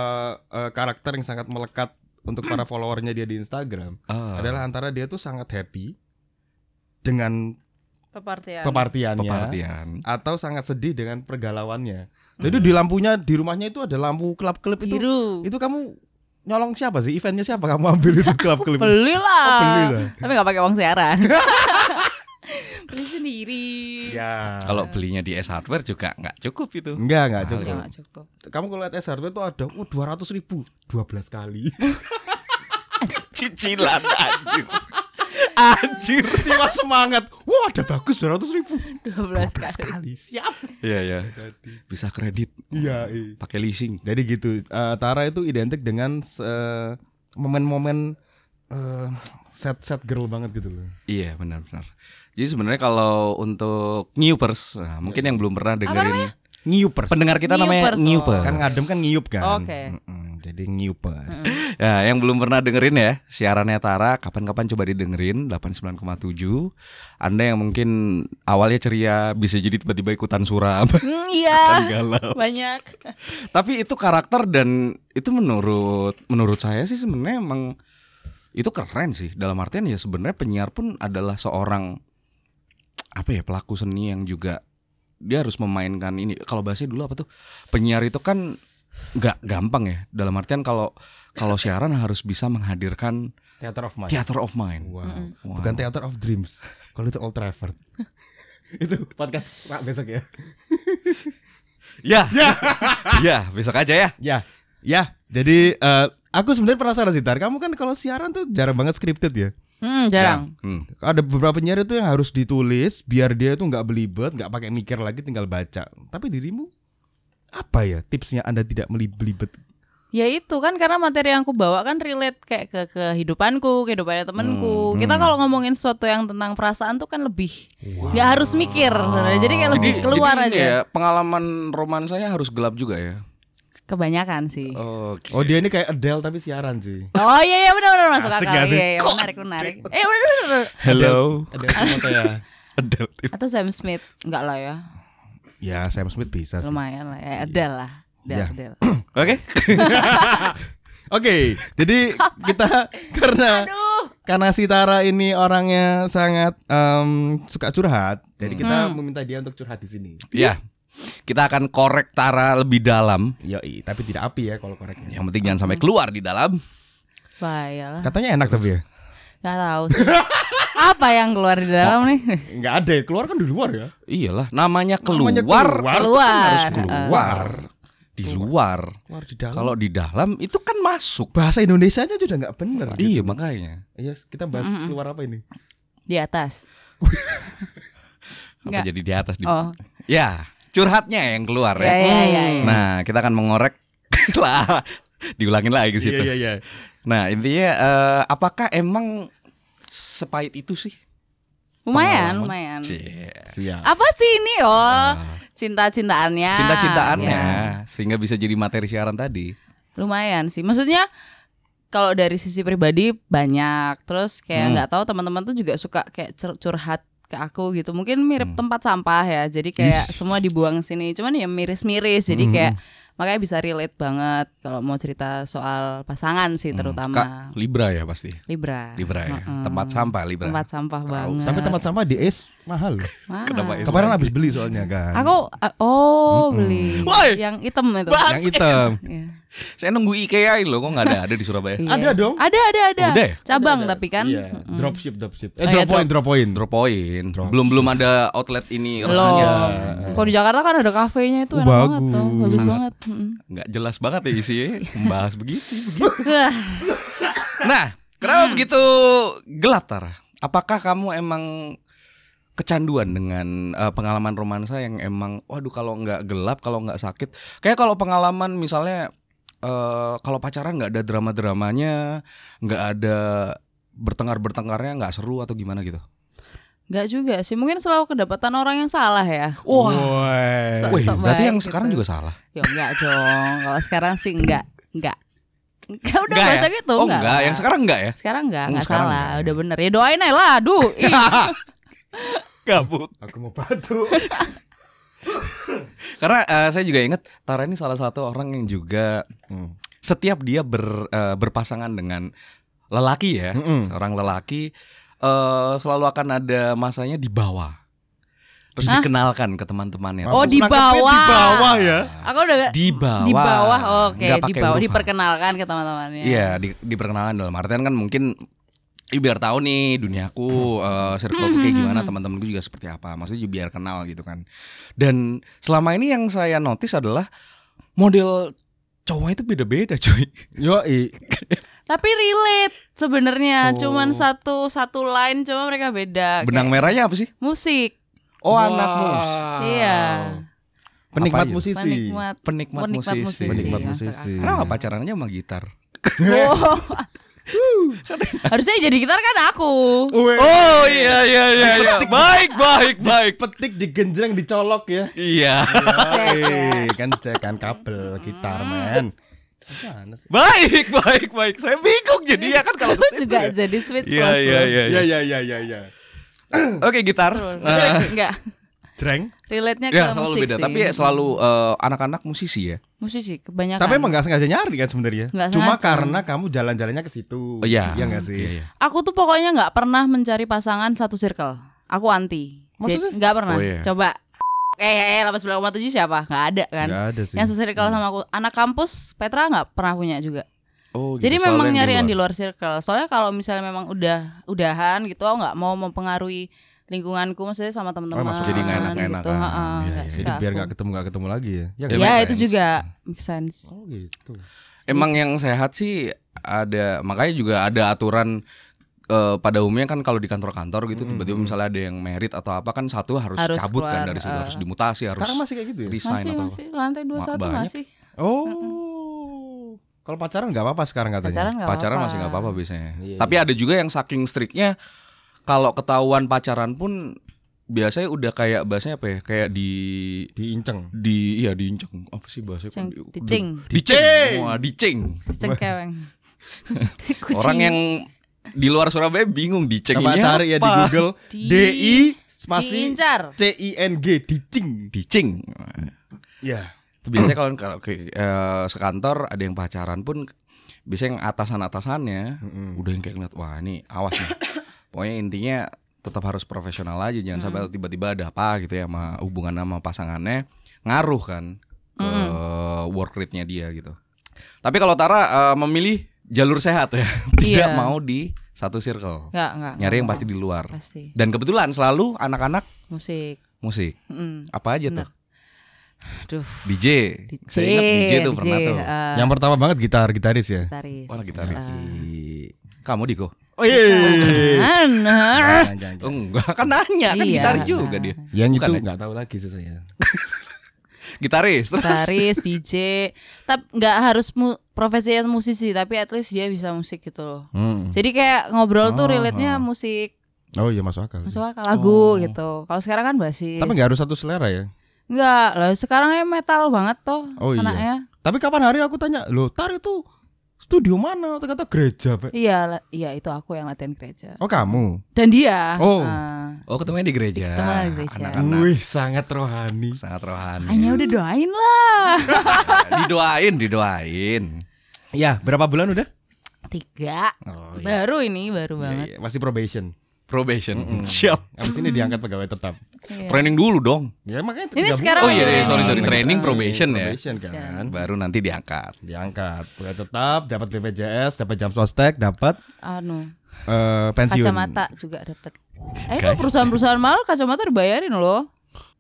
eh, karakter yang sangat melekat untuk para followernya dia di Instagram. Ah, Adalah antara dia tuh sangat happy dengan Pepartian. pepartiannya pepartian. atau sangat sedih dengan pergalauannya. Jadi di lampunya di rumahnya itu ada lampu kelap-kelip itu. Biru. Itu kamu nyolong siapa sih? Eventnya siapa kamu ambil itu kelap-kelip? itu? Belilah. Oh, beli lah. Tapi nggak pakai uang siaran. Beli sendiri. Ya. Kalau belinya di S Hardware juga nggak cukup itu. enggak enggak Mahal cukup. Ya, nggak cukup. Kamu kalau lihat S hardware tuh ada, oh 200 ribu, 12 kali. Cicilan anjir. Anjir. Tiba semangat. Wah, ada bagus 200 ribu. 12 12 kali. kali. Siap. Iya ya. Bisa kredit Iya, iya. pakai leasing. Jadi gitu. eh, Tara itu identik dengan eh, momen-momen eh, set-set girl banget gitu loh. Iya benar-benar. Jadi sebenarnya kalau untuk newpers, nah, mungkin yang belum pernah dengerin Ngiupers. pendengar kita namanya Newpers, oh. newpers. kan ngadem kan ngiup kan. Oke. Mm-mm, jadi ngiupers. Ya, yang belum pernah dengerin ya siarannya Tara, kapan-kapan coba didengerin 89,7. Anda yang mungkin awalnya ceria bisa jadi tiba-tiba ikutan suram. Hmm, iya. galau. Banyak. Tapi itu karakter dan itu menurut menurut saya sih sebenarnya emang itu keren sih. Dalam artian ya sebenarnya penyiar pun adalah seorang apa ya pelaku seni yang juga dia harus memainkan ini. Kalau bahasnya dulu apa tuh? Penyiar itu kan nggak gampang ya. Dalam artian kalau kalau siaran harus bisa menghadirkan Theater of Mind. theater of mind. Wow. Wow. Bukan Theater of Dreams. Kalau itu Old Trafford. itu podcast Pak besok ya. Ya, ya, besok aja ya. Ya, ya. Jadi eh, aku sebenarnya penasaran sih Tar. Kamu kan kalau siaran tuh jarang banget scripted ya. Hmm, jarang. Hmm. Ada beberapa penyiar itu yang harus ditulis biar dia itu nggak belibet, nggak pakai mikir lagi, tinggal baca. Tapi dirimu apa ya tipsnya Anda tidak melibet? Ya itu kan karena materi yang aku bawa kan relate kayak ke kehidupanku, kehidupannya temenku. Hmm, Kita hmm. kalau ngomongin sesuatu yang tentang perasaan tuh kan lebih nggak harus mikir. sebenarnya. Jadi kayak lebih Jadi, keluar jadi ini aja. ya, pengalaman roman saya harus gelap juga ya. Kebanyakan sih. Oke. Oh dia ini kayak Adele tapi siaran sih. Oh iya iya benar benar masuk Asik, akal. asik. Iya, iya menarik menarik. Eh benar benar. Hello. Adele ya. Adele. Atau Sam Smith enggak lah ya. Ya Sam Smith bisa sih. Lumayan lah ya. Adele lah. Adele, Iya. Adele. Oke. Oke, jadi kita karena Aduh. karena si Tara ini orangnya sangat em, suka curhat, jadi kita Hmm. meminta dia untuk curhat di sini. Ya. Kita akan korek Tara lebih dalam. Yoi, tapi tidak api ya kalau koreknya. Yang penting jangan sampai keluar di dalam. Bahaya lah. Katanya enak tapi ya. Enggak tahu sih. Apa yang keluar di dalam nih? Enggak ada, keluar kan di luar ya. Iyalah, namanya keluar. Namanya keluar. itu kan harus Keluar. keluar. Di luar. Keluar di dalam. Kalau di dalam itu kan masuk. bahasa Indonesianya juga nggak bener. Iya, makanya. Iya, kita bahas Mm-mm. keluar apa ini? Di atas. Apa Enggak. jadi di atas di Oh. Ya, curhatnya yang keluar Ya ya. ya ya. ya. Nah, kita akan mengorek lah. Diulangin lagi ke situ. Iya, iya. Nah, intinya eh, apakah emang sepahit itu sih? Lumayan, lumayan. Siap. Apa sih ini? Oh, Ah, cinta-cintaannya. Cinta-cintaannya Ya. sehingga bisa jadi materi siaran tadi. Lumayan sih. Maksudnya kalau dari sisi pribadi banyak. Terus kayak Hmm. nggak tahu teman-teman tuh juga suka kayak cur- curhat ke aku gitu. Mungkin mirip tempat sampah ya. Jadi kayak semua dibuang sini. Cuman ya miris-miris. Jadi kayak makanya bisa relate banget kalau mau cerita soal pasangan sih terutama Kak Libra ya pasti. Libra. Libra ya. Tempat sampah Libra. Tempat sampah banget. Tapi tempat sampah di es mahal. Mahal. Kenapa es? Kemarin habis beli soalnya kan. Aku uh, oh beli Woi, yang hitam itu. bahas yang hitam. Iya. Saya nunggu IKEA loh, kok nggak ada ada di Surabaya. Iya. Ada dong. Ada ada ada. Udah ya? Cabang tapi kan. Iya, Mm-mm. dropship dropship. Eh Oh, iya, drop point drop point. Drop point. Drop. Belum belum ada outlet ini rasanya. Kalau di Jakarta kan ada kafenya itu Oh, enak banget tuh. bagus. Bagus Sangat. banget. Mm-mm. Nggak jelas banget ya isinya membahas begitu. begitu. Nah, kenapa begitu gelap Tara? Apakah kamu emang kecanduan dengan eh, pengalaman romansa yang emang waduh kalau nggak gelap kalau nggak sakit kayak kalau pengalaman misalnya eh kalau pacaran nggak ada drama dramanya nggak ada bertengkar bertengkarnya nggak seru atau gimana gitu Nggak juga sih. Mungkin selalu kedapatan orang yang salah ya. wah Woi. Wih, berarti yang gitu. sekarang juga salah Ya enggak dong. Kalau sekarang sih enggak. Enggak. Enggak udah Enggak baca ya? gitu oh enggak. enggak yang sekarang enggak ya sekarang enggak, Oh, enggak sekarang salah. enggak. Udah bener. Ya doain aja lah. Aduh. gabut Aku mau batu. karena eh, saya juga ingat Tara ini salah satu orang yang juga Hmm. setiap dia ber, eh, berpasangan dengan lelaki ya, Mm-mm. seorang lelaki eh, selalu akan ada masanya di bawah. Terus Hah? dikenalkan ke teman-temannya. Oh, di bawah. Di bawah ya. Aku udah di bawah. di bawah. Oke, Nggak di pakai bawah diperkenalkan ke teman-temannya. Iya, di, diperkenalkan dalam artian kan mungkin Ih, biar tahu nih duniaku, eh circleku kayak gimana, teman-temanku juga seperti apa. Maksudnya juga biar kenal gitu kan. Dan selama ini yang saya notice adalah model cowoknya itu beda-beda, cuy. Yo Tapi relate sebenarnya. Oh. Cuman satu satu line cuma mereka beda. Benang Kayak merahnya apa sih? musik. Oh, anak mus. Iya. Penikmat Apa itu? musisi. Penikmat Penikmat, Penikmat musisi. musisi. Penikmat Masuk musisi. Kenapa pacarannya sama gitar? Oh. Harusnya jadi gitar kan aku. Oh iya iya iya iya. Baik baik baik. Petik digenjreng dicolok ya. Iya. Eh, kan cek kan kabel gitar men. Gimana sih? Baik baik baik. Saya bingung jadi ya kan kalau Aku juga ya. jadi sweet Iya iya iya. Ya iya. ya ya ya ya. Oke gitar. Nah, Enggak. Jreng. Relate-nya ke ya selalu musik beda. sih. Tapi ya selalu eh, anak-anak musisi ya. musisi kebanyakan. Tapi emang gak sengaja nyari kan sebenarnya. Nggak Cuma sengaja. karena kamu jalan-jalannya ke situ. Oh iya. Iya gak sih? Iya, iya. Aku tuh pokoknya nggak pernah mencari pasangan satu circle. Aku anti. Maksudnya? Jadi, nggak pernah. Oh, iya. Coba. Eh, eh, 18,7 siapa? Nggak ada kan? Gak ada sih. Yang sesirkel sama aku. Anak kampus Petra nggak pernah punya juga. Oh, gitu. Jadi memang nyari yang di luar circle. Soalnya kalau misalnya memang udah udahan gitu, aku nggak mau mempengaruhi lingkunganku maksudnya sama teman-teman. Oh, maksudnya jadi nggak enak-enak gitu. kan. Heeh, Iya, nggak iya. suka Jadi biar aku. gak ketemu gak ketemu lagi ya. Ya, Ya, nggak? Ya make itu sense. juga make sense. Oh gitu. Emang yang sehat sih ada makanya juga ada aturan eh, pada umumnya kan kalau di kantor-kantor gitu tiba-tiba misalnya ada yang merit atau apa kan satu harus, Harus cabut kan keluar, dari situ eh. harus dimutasi harus Sekarang masih kayak gitu ya? resign Masih atau masih lantai 21 banyak. masih. Oh. Kalau pacaran nggak apa-apa sekarang katanya. Pacaran nggak pacaran apa-apa. masih nggak apa-apa biasanya. Iya, Tapi ada juga yang saking striknya kalau ketahuan pacaran pun biasanya udah kayak bahasanya apa ya? Kayak di Diinceng. di iya diinceng apa sih bahasa Ceng- di- dicing. dicing wah dicing Cengkeweng. Orang yang di luar Surabaya bingung dicing Coba ini cari ya di? Google Di- D I spasi diincar. C I N G dicing. dicing Ya. itu biasanya kalau kalau ke eh, sekantor ada yang pacaran pun biasanya yang atasan-atasannya Mm-mm. udah yang kayak ngeliat wah ini awas nih pokoknya intinya tetap harus profesional aja jangan sampai tiba-tiba ada apa gitu ya sama hubungan sama pasangannya ngaruh kan ke work rate-nya dia gitu tapi kalau Tara eh, memilih jalur sehat ya tidak Iya. mau di satu circle Enggak, enggak. nyari yang pasti di luar Pasti. dan kebetulan selalu anak-anak musik. musik Mm. apa aja Bener. tuh Aduh. DJ saya ingat DJ tuh pernah tuh eh, Yang pertama banget gitar gitaris ya. gitaris. Oh, gitaris. Eh, kamu Diko Oh iya. Jangan, Oh, jangan. enggak kan nanya kan Iya. gitaris juga dia Yang Bukan itu ya? nggak tahu lagi sih saya. gitaris terus gitaris, DJ. Tapi nggak harus mu profesinya musisi, tapi at least dia bisa musik gitu loh. Hmm. Jadi kayak ngobrol tuh Oh, relate-nya oh. musik, Oh iya masuk akal. masuk akal lagu Oh. gitu. Kalau sekarang kan basis. Tapi nggak harus satu selera ya. Enggak, lah sekarang ya metal banget toh Oh, iya. anaknya. Tapi kapan hari aku tanya, lo tar itu studio mana? Ternyata gereja, Pak. Iya, iya itu aku yang latihan gereja. Oh kamu. Dan dia. Oh. ah, Oh ketemunya di gereja. Ketemunya di gereja. Anak-anak Wih, sangat rohani. sangat rohani. Hanya udah doain lah. didoain, didoain. Ya, berapa bulan udah? Tiga. Oh, Baru ini baru banget. Iya, masih probation. Probation. Siap. Abis ini diangkat pegawai tetap. Iya. Training dulu dong. Ya makanya Ini sekarang. Oh iya, iya, sorry sorry training. probation ya. Probation kan. Baru nanti diangkat. Diangkat pegawai tetap, dapat BPJS, dapat jam sostek, dapat Anu, eh, pensiun. kacamata juga dapat. Eh, itu perusahaan-perusahaan mahal kacamata dibayarin loh.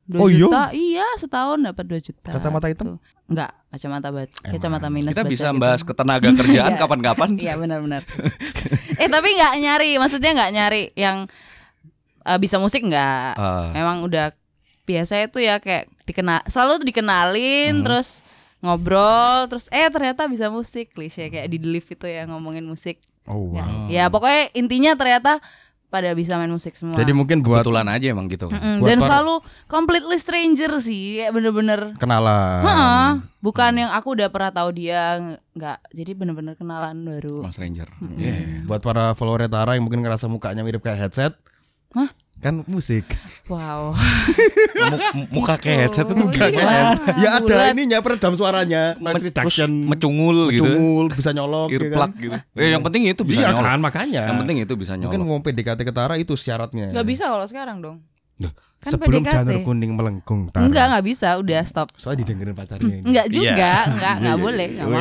2 Oh, iya? juta. Iya, setahun dapat 2 juta. Kacamata hitam? Tuh. Enggak, kacamata bat, kacamata minus Kita bisa gitu. bahas ketenaga kerjaan Iya. kapan-kapan. Iya benar-benar. eh tapi nggak nyari, maksudnya nggak nyari yang eh, bisa musik nggak. Ah. Memang udah biasa itu ya kayak dikenal, selalu tuh dikenalin, Hmm. terus ngobrol, terus eh ternyata bisa musik, klise kayak di Live itu ya ngomongin musik. Oh Ya, wow. ya pokoknya intinya ternyata pada bisa main musik semua. Jadi mungkin buat Kebetulan aja emang gitu. Mm-mm, buat dan para- selalu completely stranger sih, kayak bener-bener. kenalan. Heeh, bukan yang aku udah pernah tahu dia nggak, jadi bener-bener kenalan baru. Mas Ranger. Iya. Buat para follower Tara yang mungkin ngerasa mukanya mirip kayak headset. Hah? Kan musik. Wow. Mu- Muka kayak headset itu Iya. gimana? ya ada bulat. ininya peredam suaranya, noise Terus reduction, mecungul gitu. cungul, bisa nyolok ya Earplug kan. gitu. Eh, yang penting itu bisa Iya nyolok. kan makanya. Yang penting itu bisa Mungkin nyolok. mau PDKT ke Tara itu syaratnya. Nggak bisa kalau sekarang dong. Loh, Kan Sebelum PDKT. janur kuning melengkung Tara. Enggak, enggak bisa, udah stop. Soalnya didengerin pacarnya ini. Enggak juga, Iya. enggak, enggak boleh, enggak mau.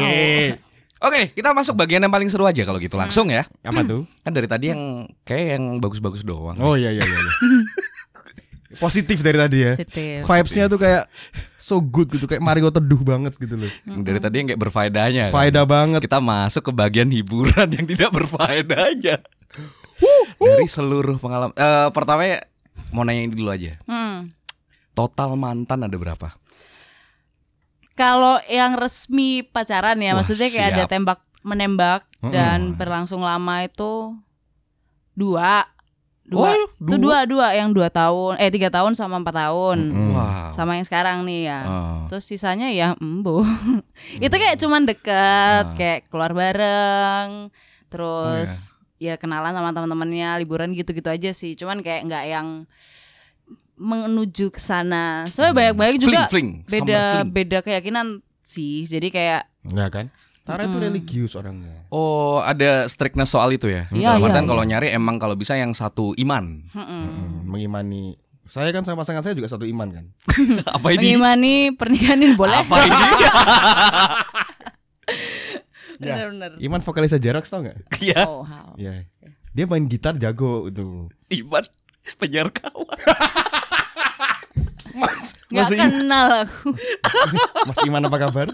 Oke, kita masuk bagian yang paling seru aja kalau gitu langsung ya. Apa tuh? Kan dari tadi yang kayak yang bagus-bagus doang. Oh iya iya iya. iya. Positif dari tadi ya. Positif. Vibes-nya tuh kayak so good gitu, kayak Mario teduh banget gitu loh. Dari tadi yang kayak berfaedahnya. kan. Faedah banget. Kita masuk ke bagian hiburan yang tidak berfaedahnya. Dari seluruh pengalaman. Eh pertama ya mau nanya ini dulu aja. Hmm. Total mantan ada berapa? Kalau yang resmi pacaran ya, Wah, maksudnya kayak ada siap. tembak menembak Mm-mm. dan berlangsung lama itu dua. Dua. Oh, Itu dua dua yang dua tahun, eh tiga tahun sama empat tahun. Mm. Wow. Sama yang sekarang nih ya. Oh. Terus sisanya ya embo. itu kayak cuman deket, Ah. kayak keluar bareng, Oh, terus ya kenalan sama teman-temannya, liburan gitu-gitu aja sih. Cuman kayak nggak yang menuju ke sana. Soalnya banyak-banyak juga Fling, fling. beda fling. beda keyakinan sih. Jadi kayak Enggak kan? Tara itu Mm-mm. religius orangnya. Oh, ada strictness soal itu ya. Iya, Dalam iya, iya. kalau nyari emang kalau bisa yang satu iman. mm-mm. Mm, Mengimani saya kan sama pasangan saya juga satu iman kan. Apa ini? mengimani pernikahan boleh. Apa ini? Ya. Iman vokalisnya Jerox tau nggak? Iya, Oh, how. Iya. Dia main gitar jago itu. iman penyiar kawan. Mas, Iman, kenal aku. Mas Iman apa kabar?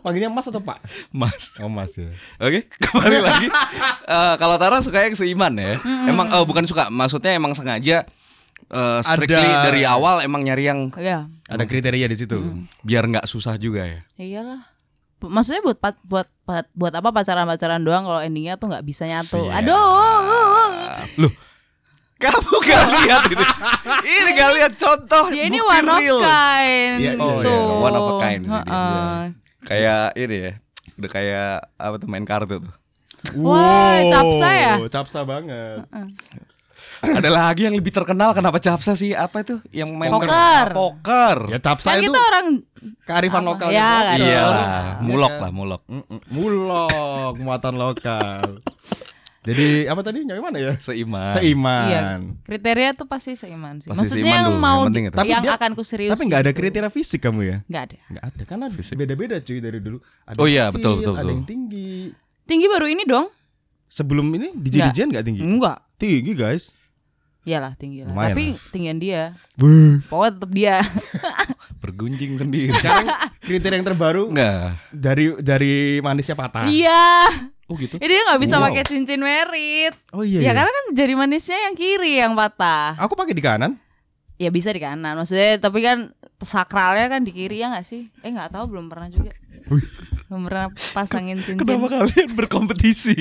Panggilnya Mas atau Pak? Mas. Oh Mas ya. Oke, kembali lagi. Eh, kalau Tara suka yang seiman ya. Emang eh, bukan suka, maksudnya emang sengaja eh, strictly Ada- dari awal emang nyari yang Iya. Ada kriteria di situ. biar nggak susah juga ya. Iyalah. Maksudnya buat buat buat, buat apa pacaran-pacaran doang kalau endingnya tuh nggak bisa nyatu. Siap. Aduh. Loh, kamu gak lihat ini? Ini gak lihat contoh. Ya ini one of real. kind. Iya, Oh, gitu. iya, one of a kind sih dia. Heeh. Kayak ini ya. Udah kayak apa tuh main kartu tuh. Wah, capsa ya? Capsa banget. Ada lagi yang lebih terkenal kenapa capsa sih? Apa itu? Yang main Poker. kartu? Poker. Ya capsa Kan itu kita orang kearifan apa? lokal. Ya, gitu. kan. Iya lah, mulok Iya lah, mulok. Mulok muatan lokal. Jadi apa tadi nyampe mana ya? Seiman. Seiman. Iya. kriteria tuh pasti seiman sih. Pasti Maksudnya seiman yang mau yang penting itu. Tapi yang dia- akan kuserius. Tapi nggak ada gitu. kriteria fisik kamu ya? Nggak ada. Nggak ada karena Fisik. beda-beda cuy dari dulu. Ada Oh iya, kecil, betul, betul, Ada betul. yang tinggi. Tinggi baru ini dong? Sebelum ini di Nggak. Jidijian nggak tinggi? Enggak. Tinggi guys. Iyalah tinggi lah. Lumayan Tapi lah. tinggian dia. Buh. Pokoknya tetap dia. Bergunjing sendiri. Sekarang kriteria yang terbaru Enggak. dari dari manisnya patah. Iya. Oh gitu. Jadi dia nggak bisa Wow. pakai cincin merit. Oh iya. Ya iya. karena kan jari manisnya yang kiri yang patah. Aku pakai di kanan. Ya bisa di kanan. Maksudnya tapi kan sakralnya kan di kiri ya nggak sih? Eh nggak tahu belum pernah juga. belum pernah pasangin cincin. Kenapa kalian berkompetisi?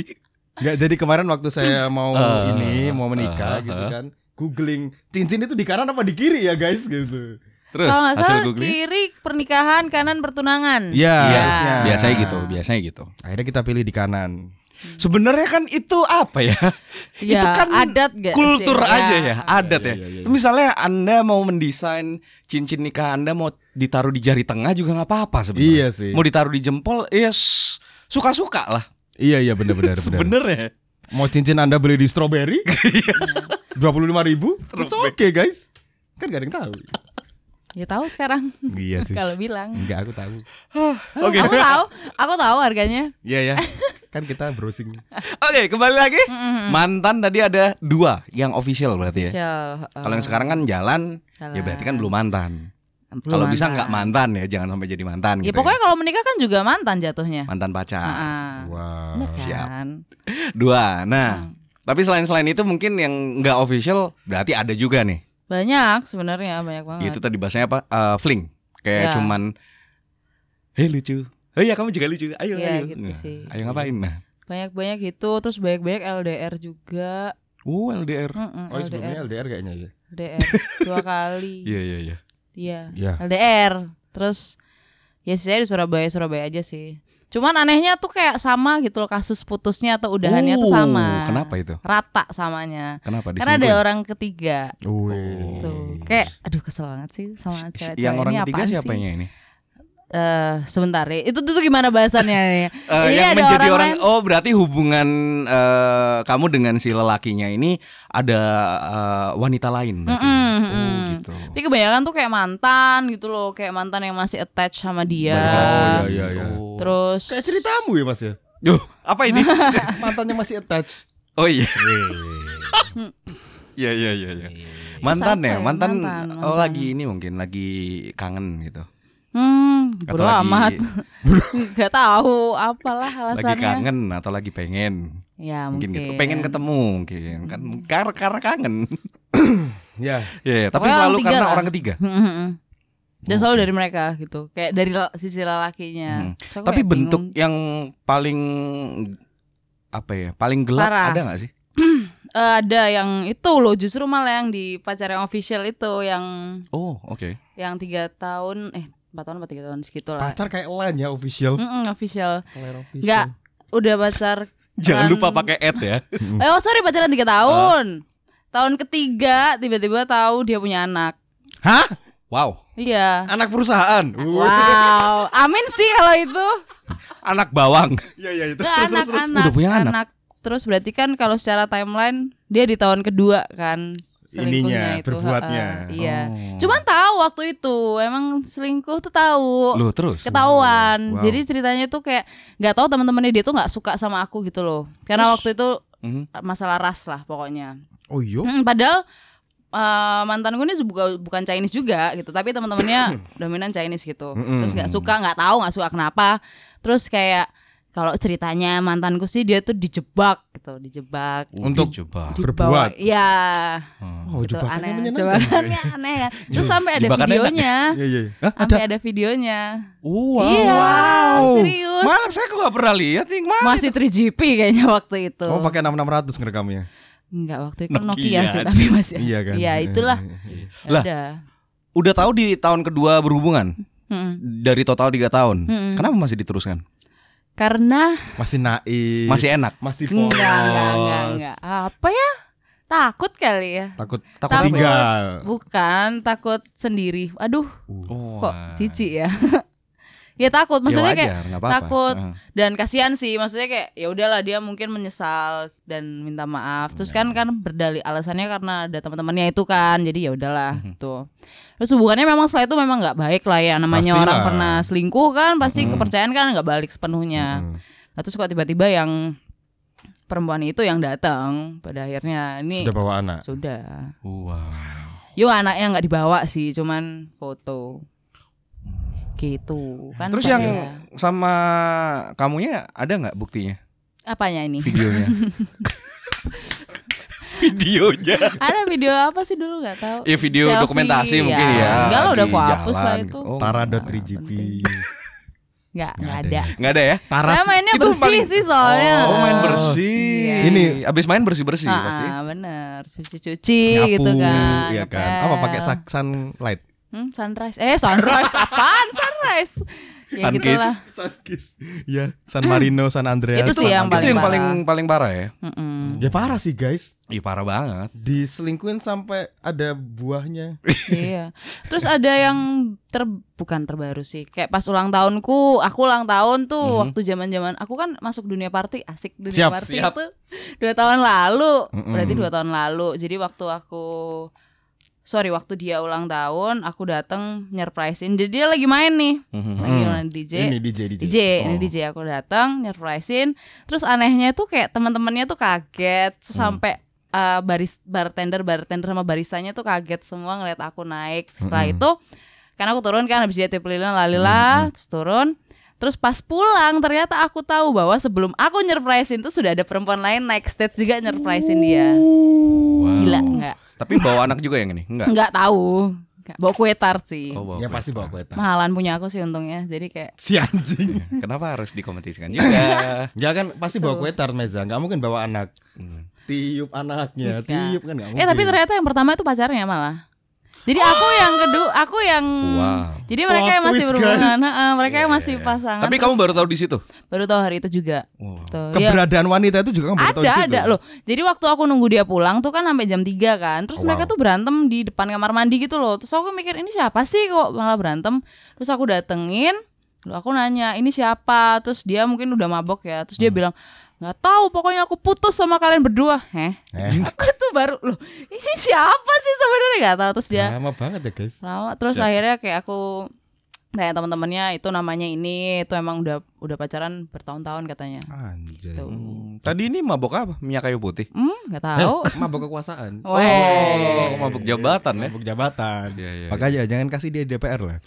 Nggak, jadi kemarin waktu saya mau Ah, ini mau menikah ah, gitu ah. kan, googling cincin itu di kanan apa di kiri ya guys gitu. Terus Kalau nggak hasil salah googling? kiri pernikahan kanan pertunangan. Iya, Iya. harusnya. Biasanya gitu, biasanya gitu. Akhirnya kita pilih di kanan. Sebenarnya kan itu apa ya? Ya, itu kan adat gak kultur sih? aja Ya. ya, adat Ya, ya. ya, ya, ya. Misalnya Anda mau mendesain cincin nikah Anda mau ditaruh di jari tengah juga nggak apa-apa sebenarnya. Iya sih. Mau ditaruh di jempol, ya s- suka-suka lah. Iya iya benar-benar. benar. Sebenarnya. Mau cincin anda beli di strawberry? Dua puluh lima ribu? Oke guys. Kan gak ada yang tahu. Ya tahu sekarang. Iya sih. Kalau bilang. Enggak aku tahu. Oke. Aku tahu, aku tahu harganya. Iya ya. Kan kita browsing. Oke, kembali lagi. Mantan tadi ada dua yang official berarti ya. Shell, Kalau yang sekarang kan jalan, ya Jalan. berarti kan belum mantan. Kalau bisa nggak mantan ya, jangan sampai jadi mantan. Ya gitu pokoknya kalau menikah kan juga mantan jatuhnya. mantan pacar. Ah, Wow. bener siap. kan? Dua. Nah, tapi selain selain itu mungkin yang nggak official berarti ada juga nih. Banyak sebenarnya banyak banget. Itu tadi bahasanya apa? Eh, fling. Kayak Ya. cuman Hei lucu. Hei ya kamu juga lucu. Ayo Iya, ayo. gitu Nah, sih. Ayo ngapain? Nah. Banyak-banyak gitu, terus banyak-banyak LDR juga. Uh, LDR. Mm-mm, Oh sebelumnya LDR, LDR kayaknya ya. LDR dua kali. Iya iya iya. Iya. Iya. LDR. Terus ya saya di Surabaya Surabaya aja sih. Cuman anehnya tuh kayak sama gitu loh kasus putusnya atau udahannya tuh Oh, sama. Kenapa itu? Rata samanya. Kenapa Karena ada orang ketiga. Wih. Tuh. Kayak aduh kesel banget sih sama cewek-cewek yang orang ini ketiga siapanya sih? ini? Eh, sebentar ya. Itu tuh, gimana bahasannya Ini yang ada menjadi orang, lain. oh berarti hubungan eh, kamu dengan si lelakinya ini ada eh, wanita lain. Mm-mm, Oh mm. gitu. Tapi kebanyakan tuh kayak mantan gitu loh, kayak mantan yang masih attach sama dia. Oh iya iya iya. Oh. Terus Kayak ceritamu ya mas ya. Duh, apa ini? Mantannya masih attach. oh iya. Iya iya iya iya. Mantan apa ya, ya? mantan, Mantan, oh mantan. lagi ini mungkin lagi kangen gitu. Hmm, Atau bodo lagi- amat. Gak tahu apalah Lagi alasannya. kangen atau lagi pengen. Ya Mungkin, mungkin. gitu. Pengen ketemu mungkin kan karena karena kangen. Ya. Iya, tapi Pokoknya orang selalu tiga karena lah. orang ketiga. Hmm, Dan selalu dari mereka gitu, kayak dari sisi lelakinya. Hmm. Aku Tapi bentuk bingung. yang paling apa ya? Paling gelap Parah. ada nggak sih? Eh, ada yang itu loh, justru malah yang di pacar yang official itu yang Oh, oke. yang tiga tahun, eh empat tahun atau tiga tahun segitu lah. Pacar kayak lain ya official. Official. Lain official. Nggak, udah pacar. Jangan kan- lupa pakai ad ya. Eh, oh sorry pacaran tiga tahun. Tahun ketiga tiba-tiba tahu dia punya anak. Hah? Wow. Iya. Anak perusahaan. Wow, amin sih kalau itu. Anak bawang. Iya iya itu. Nggak, anak, anak, Udah punya anak? Terus berarti kan kalau secara timeline dia di tahun kedua kan Ininya, itu. berbuatnya. ha-ha, iya. Oh. Cuman tahu waktu itu emang selingkuh tuh tahu. Loh, terus. Ketahuan. Wow. Jadi ceritanya tuh kayak nggak tahu teman-temannya dia tuh nggak suka sama aku gitu loh. Karena waktu itu Mhm. masalah ras lah pokoknya. Oh iya. Hmm, padahal eh, mantan gue ini bukan bukan Chinese juga gitu, tapi teman-temannya dominan Chinese gitu. Mm-mm. Terus nggak suka, nggak tahu, nggak suka kenapa. Terus kayak kalau ceritanya mantanku sih dia tuh dijebak gitu, dijebak. Untuk coba. Dibawa- berbuat. Iya. Oh, gitu, jebakannya aneh. menyenangkan. Jebakannya aneh kan. Terus sampai ada Jebakannya enak. videonya. Iya iya. Hah, ada. Sampai ada videonya. Wow. Iya. Wow. Serius. Mana saya kok gak pernah lihat nih, Mas. Masih 3GP kayaknya waktu itu. Oh pakai 6600 ngerekamnya. Enggak, waktu itu Nokia. Nokia sih tapi masih. Iya kan. Iya, itulah. Ya Lah. Udah. Udah tahu di tahun kedua berhubungan Mm-mm. dari total tiga tahun. Mm-mm. Kenapa masih diteruskan? Karena Masih naik. Masih enak. masih polos. enggak, enggak, enggak, enggak. Apa ya? Takut kali ya. Takut Takut Takut. tinggal. Bukan, takut sendiri. Aduh, Oh, kok cici ya? ya takut, maksudnya kayak nggak apa-apa. takut. Dan kasihan sih, maksudnya kayak ya udahlah dia mungkin menyesal dan minta maaf. Terus kan kan berdalih alasannya karena ada teman-temannya itu kan. Jadi ya udahlah tuh. Terus hubungannya memang setelah itu memang nggak baik lah ya namanya Pastilah. orang pernah selingkuh kan pasti Mm. kepercayaan kan nggak balik sepenuhnya. Mm. Nah, terus kok tiba-tiba yang perempuan itu yang datang pada akhirnya ini Sudah bawa anak. sudah. Wow. Yo anaknya nggak dibawa sih, cuman foto. Gitu kan. Terus yang ya. sama kamunya ada nggak buktinya? apanya ini? Videonya. Videonya. Ada video apa sih dulu nggak tahu. Ya video Selfie, dokumentasi mungkin ya. ya. Enggak lah, udah aku hapus lah gitu. itu. Oh, Tara.3GP. Nggak, nggak ada. ada. Nggak ada ya? Taras. Saya mainnya Itu bersih paling- sih soalnya. Oh, main bersih. Iya. Ini- abis main bersih-bersih Ah, pasti. bener, cuci-cuci gitu kan. Iya kan. Apa pakai sak- sunlight? Hmm, sunrise. Eh, sunrise apaan sunrise? ya Sunkist. gitulah. Sunkist. Ya, San Marino, San Andreas. Itu sih yang itu paling yang parah. paling paling parah ya. Mm-mm. Ya parah sih guys. Ih parah banget. Diselingkuhin sampai ada buahnya. iya. Terus ada yang ter bukan terbaru sih. Kayak pas ulang tahunku, aku ulang tahun tuh Mhm. waktu zaman-zaman aku kan masuk dunia party, asik dunia Siap, party siap. itu dua tahun lalu. Mm-mm. Berarti dua tahun lalu. Jadi waktu aku sorry waktu dia ulang tahun, aku dateng nyerprisein. Jadi dia lagi main nih, Mhm. lagi Hmm. main DJ. Ini DJ DJ. DJ, ini Oh. DJ aku datang nyerprisein. Terus anehnya tuh kayak teman-temannya tuh kaget terus Hmm. sampai uh, baris bartender bartender sama baristanya tuh kaget semua ngeliat aku naik. Setelah Mm-mm. itu karena aku turun kan habis dia tiup lilin Hmm, lalila terus turun. Terus pas pulang ternyata aku tahu bahwa sebelum aku nyerprisein tuh sudah ada perempuan lain naik stage juga nyerprisein dia. Wow. Gila enggak? Tapi bawa anak juga yang ini? Enggak. Enggak tahu. Bawa kue tart sih. Oh, bawa Ya kue. pasti bawa kue tart. Mahalan punya aku sih untungnya. Jadi kayak Si anjing. Kenapa harus dikompetisikan juga? Ya kan pasti bawa kue tart Meza, nggak mungkin bawa anak. Hmm. Tiup anaknya, Bukan. tiup kan nggak mungkin. Eh tapi ternyata yang pertama itu pacarnya malah. Jadi aku yang kedua, aku yang Wow. Jadi mereka Plot yang masih twist, berhubungan, heeh, mereka yang Iya, masih iya. pasangan. Tapi terus kamu baru tahu di situ. baru tahu hari itu juga. Wow. Tuh. Dia- keberadaan wanita itu juga kan baru tahu di ada situ. ada loh. Jadi waktu aku nunggu dia pulang tuh kan sampai jam 3 kan. Terus Oh, mereka wow. tuh berantem di depan kamar mandi gitu loh. Terus aku mikir ini siapa sih kok malah berantem. Terus aku datengin, Lalu aku nanya, "Ini siapa?" Terus dia mungkin udah mabok ya. Terus dia Hmm. bilang, nggak tahu pokoknya aku putus sama kalian berdua heh Eh, aku tuh baru loh ini siapa sih sebenarnya nggak tahu terus dia lama banget ya guys. lama terus Siap. akhirnya kayak aku tanya teman-temannya itu namanya ini itu emang udah udah pacaran bertahun-tahun katanya Anjay. Tuh. Hmm, Tadi ini mabok apa? Minyak kayu putih. hmm nggak tahu Mabuk kekuasaan. Weh. Oh, mabuk jabatan ya. Mabuk jabatan. Iya, iya, Makanya jangan kasih dia DPR lah.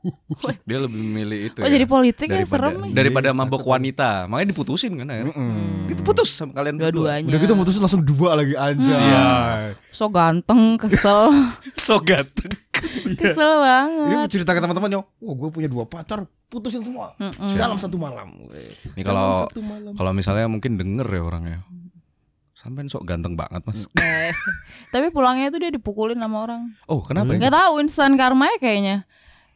Dia lebih memilih itu. oh ya. jadi politik ya daripada, serem nih daripada Iya, mabok wanita. Makanya diputusin kan ya. Mm-mm. Itu putus sama kalian berdua. dua-duanya Udah gitu mutusin langsung dua lagi anjay. so ganteng kesel So ganteng. kesel Ini banget cerita ke teman-temannya, wah gue punya dua pacar, putusin semua Mm-mm. dalam satu malam. Nih kalau kalau misalnya mungkin denger ya orangnya. Sampai sok ganteng banget, Mas. Eh, tapi pulangnya itu dia dipukulin sama orang Oh, kenapa ya? nggak tahu instan karma ya kayaknya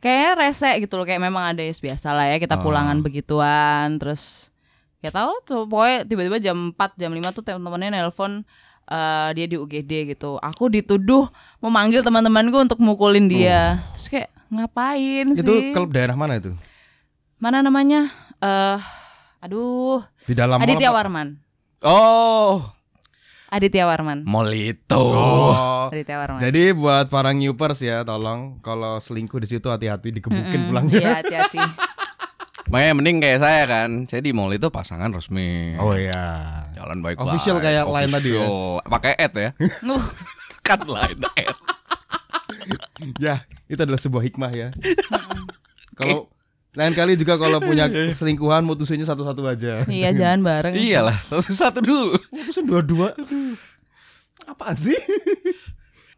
kayaknya rese gitu loh kayak memang ada ya biasa lah ya kita Oh. pulangan begituan terus ya tahu lah tuh pokoknya tiba-tiba jam 4 jam 5 tuh teman-temannya nelpon eh, dia di UGD gitu. Aku dituduh memanggil teman-temanku untuk mukulin dia. Terus kayak ngapain Itu sih? klub daerah mana itu? mana namanya? Eh aduh. Di dalam Aditya? Warman. Oh, Aditya Warman mall itu. Oh. Aditya Warman Jadi buat para newpers ya, tolong kalau selingkuh di situ hati-hati dikebukin Mm-mm. pulangnya. iya hati-hati Makanya mending kayak saya kan. Saya di mall itu pasangan resmi. Oh iya. Jalan baik Official kayak lain tadi ya? Pakai ad ya. Kan lain ad. Ya, itu adalah sebuah hikmah ya. kalau lain kali juga kalau punya selingkuhan mutusinnya satu-satu aja. iya jangan bareng Iyalah, satu-satu dulu. Mutusin dua-dua. Aduh. Apaan sih?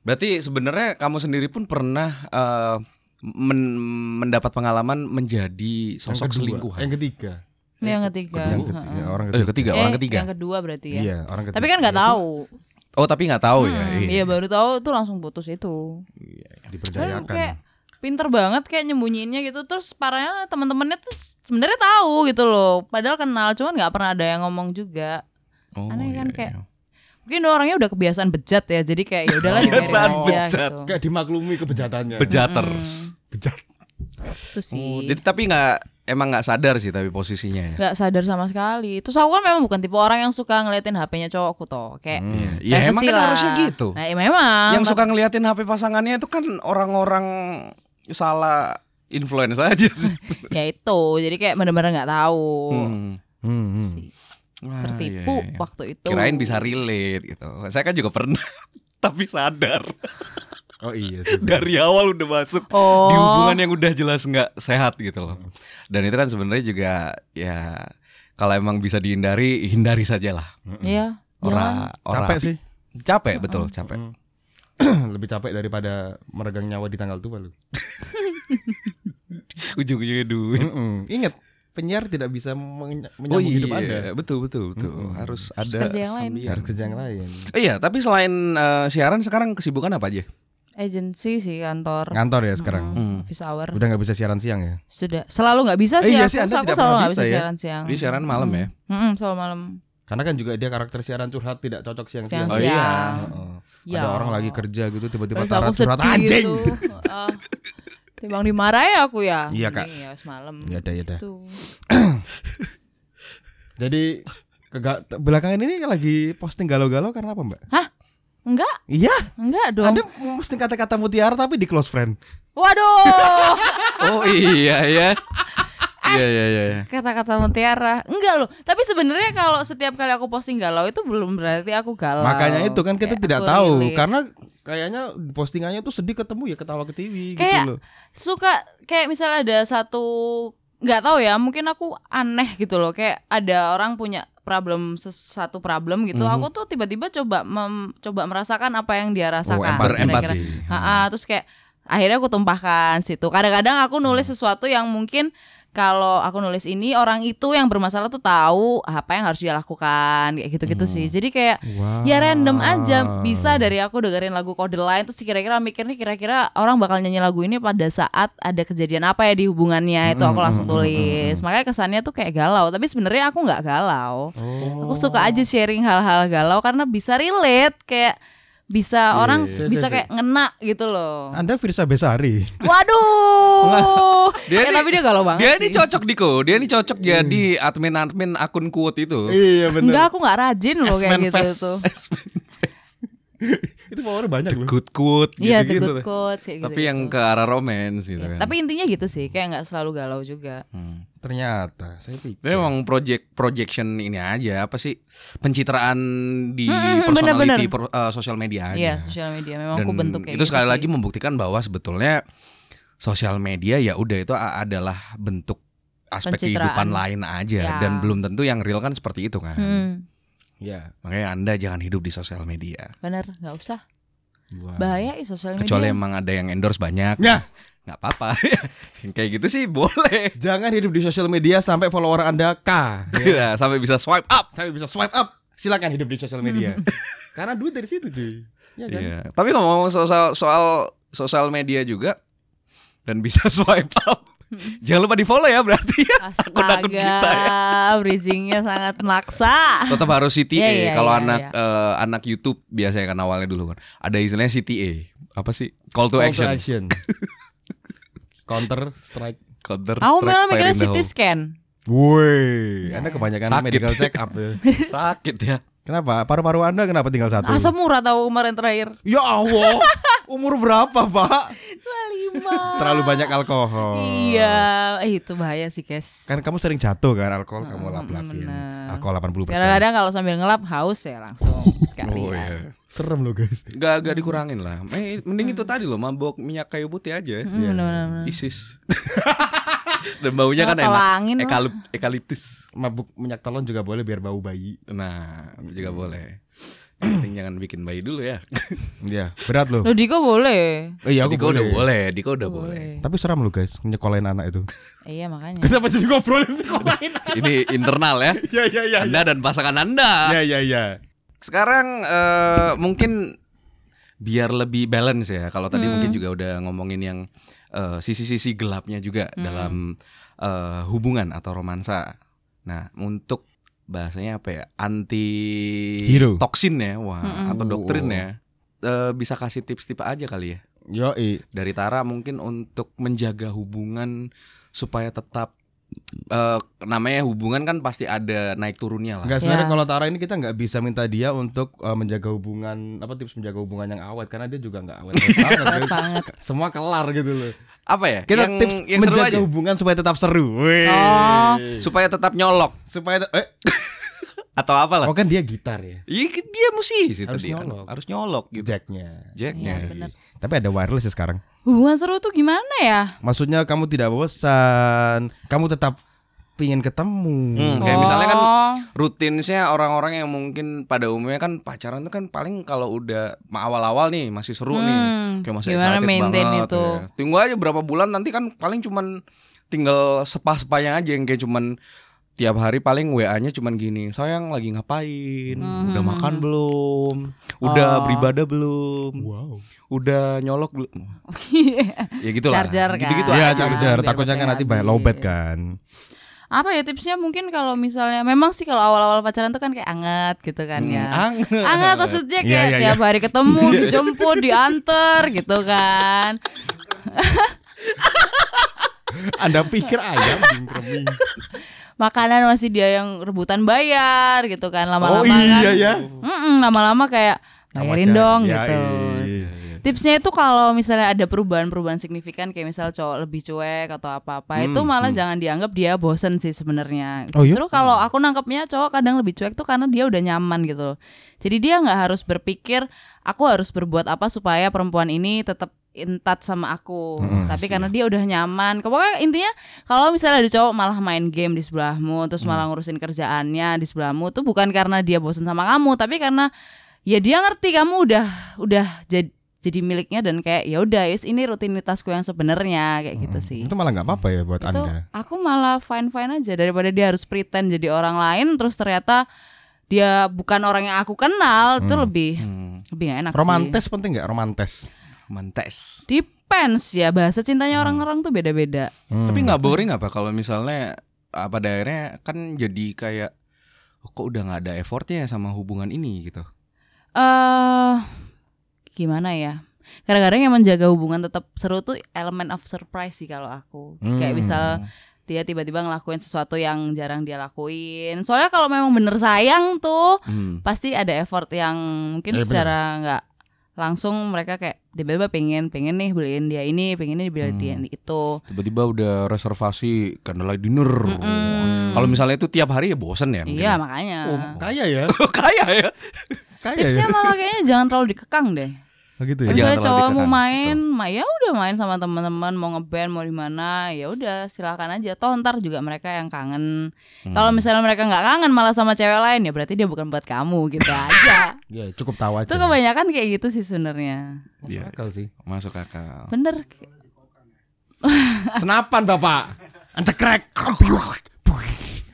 Berarti sebenarnya kamu sendiri pun pernah eh, men- mendapat pengalaman menjadi sosok Yang kedua. selingkuhan. Yang ketiga. Ini yang ketiga Yang Heeh. ketiga, orang Oh, ketiga. yang ketiga, Eh, orang ketiga. Yang kedua berarti ya. Iya, orang ketiga. Tapi kan nggak tahu. Oh, tapi nggak tahu ya. Hmm, Iya baru tahu tuh langsung putus itu. Kan Diperdayakan. kayak pinter banget kayak nyembunyiinnya gitu. Terus parahnya teman-temannya tuh sebenarnya tahu gitu loh. Padahal kenal, cuman nggak pernah ada yang ngomong juga. Oh, Aneh kan, iya, kayak iya. Mungkin orangnya udah kebiasaan bejat ya. Jadi kayak ya udahlah dibiarin Kebiasaan aja bejat. gitu. Kayak dimaklumi kebejatannya. Bejaters. Bejat. Itu sih. Oh, jadi tapi nggak emang nggak sadar sih tapi posisinya ya. nggak sadar sama sekali. Terus aku kan memang bukan tipe orang yang suka ngeliatin HP-nya cowokku toh. Kayak Iya, ya, emang kan lah. harusnya gitu. Nah, ya memang. Yang Tapi- suka ngeliatin HP pasangannya itu kan orang-orang salah influence aja sih. ya itu jadi kayak bener-bener nggak tahu Hmm. Hmm, hmm. Ah, tertipu iya, iya. waktu itu Kirain bisa relate gitu. Saya kan juga pernah tapi sadar Oh iya sih. dari awal udah masuk oh di hubungan yang udah jelas nggak sehat gitu loh. Dan itu kan sebenarnya juga ya kalau emang bisa dihindari hindari sajalah. Iya Ora ora Capek sih. Capek betul, capek. Mm. Lebih capek daripada meregang nyawa di tanggal tua lu. Ujung-ujungnya duit. Mm-mm. Ingat, penyiar tidak bisa Oh menyambung iya, hidup Anda. betul betul betul. Mm-mm. Harus Harus ada kerja yang lain. Harus kerja yang lain. Eh, iya, tapi selain eh, siaran sekarang kesibukan apa aja? Agency sih kantor. Ngantor ya sekarang. Hmm. Office hour. Udah nggak bisa siaran siang ya? Sudah. Selalu nggak bisa Eh, sih iya aku. sih, Anda aku tidak selalu nggak bisa bisa ya? siaran siang. Jadi siaran malam ya. Mm-mm, selalu malam. Karena kan juga dia karakter siaran curhat tidak cocok siang-siang. Oh, iya. Heeh. Ya. Ada orang lagi kerja gitu tiba-tiba curhat sedih anjing. gitu. Ah. Timbang dimarahin aku ya. Iya, Kak. Ya semalam. Ya udah ya udah. Tuh. Jadi kega- belakangan ini lagi posting galau-galau karena apa, Mbak? Enggak, Iya, enggak dong. Anda posting kata-kata mutiara tapi di close friend. Waduh. Oh iya ya. Iya iya iya. Kata-kata mutiara. Enggak loh. Tapi sebenarnya kalau setiap kali aku posting galau itu belum berarti aku galau. Makanya itu kan kita Kayak tidak tahu relate. karena kayaknya postingannya tuh sedih ketemu ya ketawa ke TV gitu Kayak- loh. suka kayak misalnya ada satu nggak tahu ya mungkin aku aneh gitu loh kayak ada orang punya problem ses- satu problem gitu Mhm. aku tuh tiba-tiba coba mem- coba merasakan apa yang dia rasakan empati. kira-kira. Berempati. Ha-ha, terus kayak akhirnya aku tumpahkan situ kadang-kadang aku nulis sesuatu yang mungkin kalau aku nulis ini orang itu yang bermasalah tuh tahu apa yang harus dia lakukan kayak gitu-gitu sih. Jadi kayak ya random aja bisa dari aku dengerin lagu kode lain terus kira-kira mikir nih kira-kira orang bakal nyanyi lagu ini pada saat ada kejadian apa ya di hubungannya itu aku langsung tulis. makanya kesannya tuh kayak galau tapi sebenarnya aku nggak galau. Oh. aku suka aja sharing hal-hal galau karena bisa relate kayak bisa orang iya. bisa Iya, iya, kayak ngena gitu loh Anda Firsa Besari. waduh Dia Eh, nih- tapi dia galau banget Dia sih. ini cocok Diko, dia ini cocok jadi admin-admin akun quote itu. Iya benar. Enggak aku nggak rajin loh kayak gitu tuh Itu powernya banyak The loh. good quote Iya the gitu-gitu. good kayak gitu Tapi yang ke arah romance gitu Ya, kan. Tapi intinya gitu sih, kayak nggak selalu galau juga. Hmm. Ternyata saya pikir. Ini memang project projection ini aja apa sih pencitraan di Mm-mm, personality bener-bener. per- eh, sosial media aja. Iya, sosial media memang Dan aku bentuk kayak itu gitu sekali sih. lagi membuktikan bahwa sebetulnya sosial media ya udah itu adalah bentuk aspek kehidupan lain aja Ya. dan belum tentu yang real kan seperti itu kan. Hmm, Ya. Makanya Anda jangan hidup di sosial media. bener, nggak usah. Wah. Bahaya ih sosial media. Kecuali emang ada yang endorse banyak. Ya. nggak apa-apa. Kayak gitu sih boleh. Jangan hidup di sosial media sampai follower Anda K. Ya. Ya, sampai bisa swipe up. Sampai bisa swipe up. Silakan hidup di sosial media. Karena duit dari situ, cuy. Iya kan? Iya. Tapi ngomong soal soal sosial media juga dan bisa swipe up. Jangan lupa di follow ya berarti ya. Astaga, kita bridgingnya sangat maksa. Tetap harus CTA. Iya, iya, Kalau iya, anak iya. eh, anak YouTube biasanya kan awalnya dulu kan. Ada istilahnya CTA. Apa sih? Call to Call action. action. Counter strike. Counter Aku strike, malah fire mikirnya CT scan. Woi, Anda kebanyakan Sakit. medical check up ya. Sakit ya. Kenapa? Paru-paru Anda kenapa tinggal satu? Asam murah tahu kemarin terakhir. Ya Allah. Umur berapa, Pak? 25. Terlalu banyak alkohol. Iya, eh, itu bahaya sih, Kes. Kan kamu sering jatuh kan alkohol kamu lap-lapin. Alkohol 80%. Kadang-kadang kalau sambil ngelap haus ya langsung sekali. Oh iya. Serem loh, guys. Gak, gak dikurangin lah. Eh, Mending itu tadi loh, mabok minyak kayu putih aja. Hmm, bener-bener. Isis. Dan baunya kan enak. Ekalip- ekaliptus. Mabuk minyak telon juga boleh biar bau bayi. Nah, juga boleh. Yang penting jangan bikin bayi dulu ya. Iya, berat loh. Loh Diko boleh. Oh, iya, aku Diko boleh. udah boleh, Diko udah boleh. Tapi seram loh, guys, nyekolahin anak itu. Iya makanya. Kenapa jadi ngobrolin nyekolahin? Ini internal ya. Iya, iya, iya. Anda dan pasangan Anda. Iya, iya, iya. Sekarang eh, mungkin biar lebih balance ya. Kalau tadi Hmm. mungkin juga udah ngomongin yang eh, sisi-sisi gelapnya juga Hmm. dalam eh, hubungan atau romansa. Nah, untuk bahasanya apa ya? Anti Hero. toksin ya, wah, Mm-mm. atau doktrin ya. Eh, bisa kasih tips-tips aja kali ya. Yo, Dari Tara mungkin untuk menjaga hubungan supaya tetap eh, namanya hubungan kan pasti ada naik turunnya lah. Enggak sebenarnya Ya. kalau Tara ini kita nggak bisa minta dia untuk uh, menjaga hubungan apa tips menjaga hubungan yang awet karena dia juga nggak awet banget. Guys. banget. Semua kelar gitu loh. Apa ya? Kita yang, tips yang seru menjaga aja. hubungan supaya tetap seru. Oh. supaya tetap nyolok Supaya eh atau apalah. oh kan dia gitar ya. Iya dia musisi Harus tadi nyolok. harus nyolok gitu. Jacknya. Jacknya. Bener. Tapi ada wireless ya sekarang. Hubungan seru tuh gimana ya? Maksudnya kamu tidak bosan, kamu tetap pingin ketemu. Hmm, kayak misalnya kan Oh. rutinsnya orang-orang yang mungkin pada umumnya kan pacaran tuh kan paling kalau udah awal-awal nih masih seru nih. Hmm, Kayak masih gimana excited maintain banget itu? ya. Tunggu aja berapa bulan nanti kan paling cuman tinggal sepah-sepahnya aja yang kayak cuman tiap hari paling WA-nya cuman gini, sayang lagi ngapain, udah Mhm. makan belum, udah Oh. beribadah belum, Wow. udah nyolok belum, ya gitu lah. Charger kan. gitu-gitu Iya aja. charger. biar Takutnya kan baterainya nanti banyak lowbat kan. Apa ya tipsnya mungkin kalau misalnya memang sih kalau awal-awal pacaran tuh kan kayak anget gitu kan Hmm, ya. anget. Anget maksudnya Iya, kayak iya, tiap hari ketemu, dijemput, diantar gitu kan. Anda pikir ayam bingkremi. Makanan masih dia yang rebutan bayar gitu kan lama-lama Oh iya kan. ya. Mm-mm, lama-lama kayak bayarin dong aja. gitu. Ya, iya. Tipsnya itu kalau misalnya ada perubahan-perubahan signifikan kayak misal cowok lebih cuek atau apa-apa itu Hmm, malah hmm. jangan dianggap dia bosen sih sebenarnya. Oh, iya? Justru kalau aku nangkepnya cowok kadang lebih cuek tuh karena dia udah nyaman gitu. Jadi dia nggak harus berpikir aku harus berbuat apa supaya perempuan ini tetap in touch sama aku. Hmm, Tapi karena dia udah nyaman. Pokoknya intinya kalau misalnya ada cowok malah main game di sebelahmu terus malah ngurusin kerjaannya di sebelahmu tuh bukan karena dia bosen sama kamu, tapi karena ya dia ngerti kamu udah udah jadi jadi miliknya dan kayak ya udah yes, ini rutinitasku yang sebenarnya kayak gitu sih. Itu malah nggak apa-apa ya buat Itu Anda. aku malah fine fine aja daripada dia harus pretend jadi orang lain terus ternyata dia bukan orang yang aku kenal itu Hmm. lebih Hmm, lebih gak enak sih. Romantis penting nggak romantis? Mentes. Depends ya bahasa cintanya orang-orang tuh beda-beda. Hmm. Tapi nggak boring apa kalau misalnya pada akhirnya kan jadi kayak oh, kok udah nggak ada effortnya sama hubungan ini gitu. eh gimana ya? Kadang-kadang yang menjaga hubungan tetap seru tuh elemen of surprise sih kalau aku. Kayak Hmm. misal dia tiba-tiba ngelakuin sesuatu yang jarang dia lakuin. Soalnya kalau memang bener sayang tuh Hmm. pasti ada effort yang mungkin bener. secara nggak langsung mereka kayak tiba-tiba pengen pengen nih beliin dia ini, pengen nih beliin dia Hmm. itu. Tiba-tiba udah reservasi candlelight dinner. Mm-mm. Kalau misalnya itu tiap hari ya bosen ya. mungkin Iya ya? makanya. Oh, kaya ya? Kaya ya. Kaya Tipsnya ya? malah kayaknya jangan terlalu dikekang deh. Oh, gitu ya. Misalnya cowok mau main, ma ya udah main sama teman-teman, mau ngeband, mau di mana, ya udah silakan aja. Toh ntar juga mereka yang kangen. Hmm. Kalau misalnya mereka nggak kangen malah sama cewek lain ya berarti dia bukan buat kamu gitu aja. Ya, cukup tahu aja. Itu kebanyakan kayak gitu sih sebenarnya. Iya, akal sih. masuk akal. Bener. Senapan Bapak. Ancekrek.